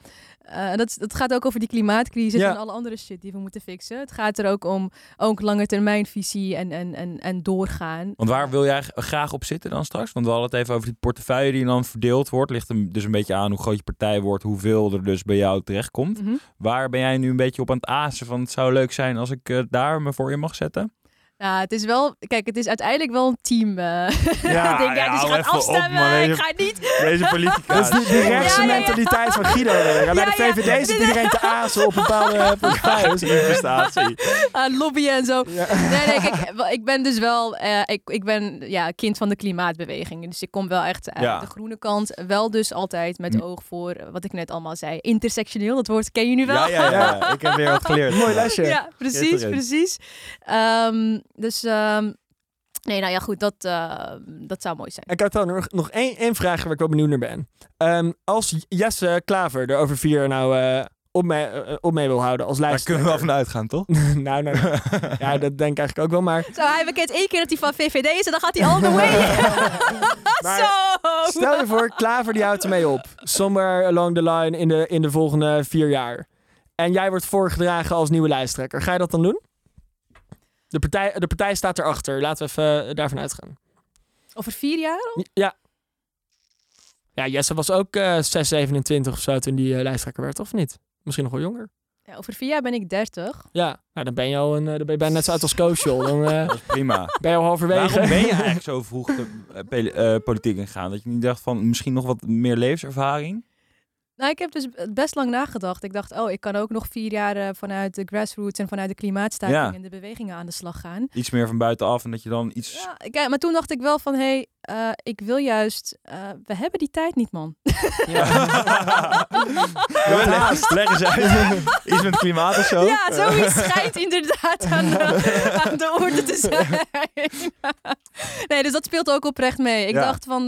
eh, dat, dat gaat ook over die klimaatcrisis Ja. en alle andere shit die we moeten fixen. Het gaat er ook om ook langetermijnvisie en, en, en, en doorgaan. Want waar wil jij graag op zitten dan straks? Want we hadden het even over die portefeuille die dan verdeeld wordt. Ligt hem dus een beetje aan hoe groot je partij wordt, hoeveel er dus bij jou terechtkomt. Mhm. Waar ben jij nu een beetje op aan het azen van het zou leuk zijn als ik eh, daar me voor in mag zetten? Ja, het is wel, kijk, het is uiteindelijk wel een team. eh Ja, ding. Ja, ja, dus je gaat op, afstemmen. man. Deze- ik ga niet. Deze politica. Dat is die, die rechtse Ja, ja, ja. mentaliteit van Guido. Bij de. VVD zit iedereen te azen op bepaalde portefeuilles. Investatie. aan lobbyen en zo. Ja. Nee, nee, kijk, ik ben dus wel, eh, ik, ik ben ja, kind van de klimaatbeweging. Dus ik kom wel echt uit Ja. de groene kant. Wel dus altijd met Hm. oog voor, eh, wat ik net allemaal zei, intersectioneel. Dat woord ken je nu wel. Ja, ja, ja. Ik heb weer wat geleerd. Mooi lesje. Ja, precies, precies. Ehm, dus, ehm, nee, nou ja, goed, dat, eh, dat zou mooi zijn. Ik had dan nog, nog één, één vraag waar ik wel benieuwd naar ben. Ehm, als Jesse Klaver er over vier jaar nou eh, op, mee, eh, op mee wil houden als Daar lijst. kunnen we wel van uitgaan, toch? nou, nou, nou. ja, dat denk ik eigenlijk ook wel. Maar Zo, hij bekent één keer dat hij van VVD is en dan gaat hij all the way. Maar Zo! stel je voor, Klaver die houdt ermee op. Somewhere along the line in de, in de volgende vier jaar. En jij wordt voorgedragen als nieuwe lijsttrekker. Ga je dat dan doen? De partij, de partij staat erachter. Laten we even eh, daarvan uitgaan. Over vier jaar? Ja. Ja, Jesse was ook eh 6, 27 of zo toen die eh, lijsttrekker werd, of niet? Misschien nog wel jonger. Ja, over vier jaar ben ik 30. Ja, nou, dan ben je al een, eh, dan ben je bijna net zo oud als Coach, joh. Dan eh, Dat is prima. ben je al halverwege. Waarom ben je eigenlijk zo vroeg de politiek ingegaan? Dat je niet dacht van misschien nog wat meer levenservaring? Nou, ik heb dus best lang nagedacht. Ik dacht, oh, ik kan ook nog vier jaar eh, vanuit de grassroots en vanuit de klimaatstaking Ja. en de bewegingen aan de slag gaan. Iets meer van buitenaf en dat je dan iets... Ja, kijk, maar toen dacht ik wel van, hé, hey, eh, ik wil juist, eh, we hebben die tijd niet, man. Ja, leg, leg eens uit. Iets met klimaat of zo? Ja, zoiets schijnt inderdaad aan de, aan de orde te zijn. nee, dus dat speelt ook oprecht mee. Ik Ja. dacht van,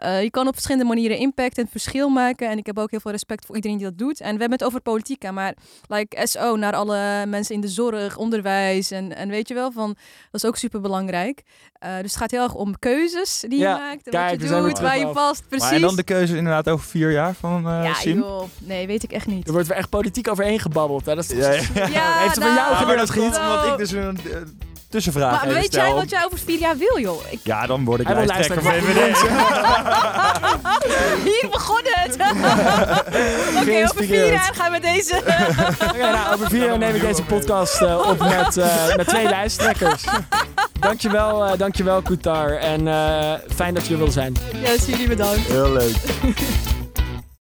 eh, eh, je kan op verschillende manieren impact en verschil maken. En ik heb ook heel veel respect voor iedereen die dat doet. En we hebben het over politiek, hè, maar like SO naar alle mensen in de zorg, onderwijs. En, en weet je wel, van, dat is ook super belangrijk. dus het gaat heel erg om keuzes die Ja, je maakt. En kijk, wat je doet, waar je past. Precies. Maar en dan de keuze inderdaad over vier jaar van eh ja, Sim? joh. Nee, weet ik echt niet. Er wordt weer echt politiek overheen gebabbeld. Hè? Dat is toch- Ja, ja. Ja, Heeft er van jou gebeurd, dat zo. omdat ik dus een eh, tussenvraag Maar even weet stel. jij wat jij over vier jaar wil, joh? Ik, Ja, dan word ik lijsttrekker van VVD. Hier begon het. Oké, over vier Geïnspireerd. jaar gaan we deze. Oké, nou, over vier jaar neem ik deze podcast eh, op met, eh, met twee lijsttrekkers. Dankjewel, eh dankjewel Koutar. En eh, fijn dat je er wil zijn. Ja, jullie bedankt. Heel leuk.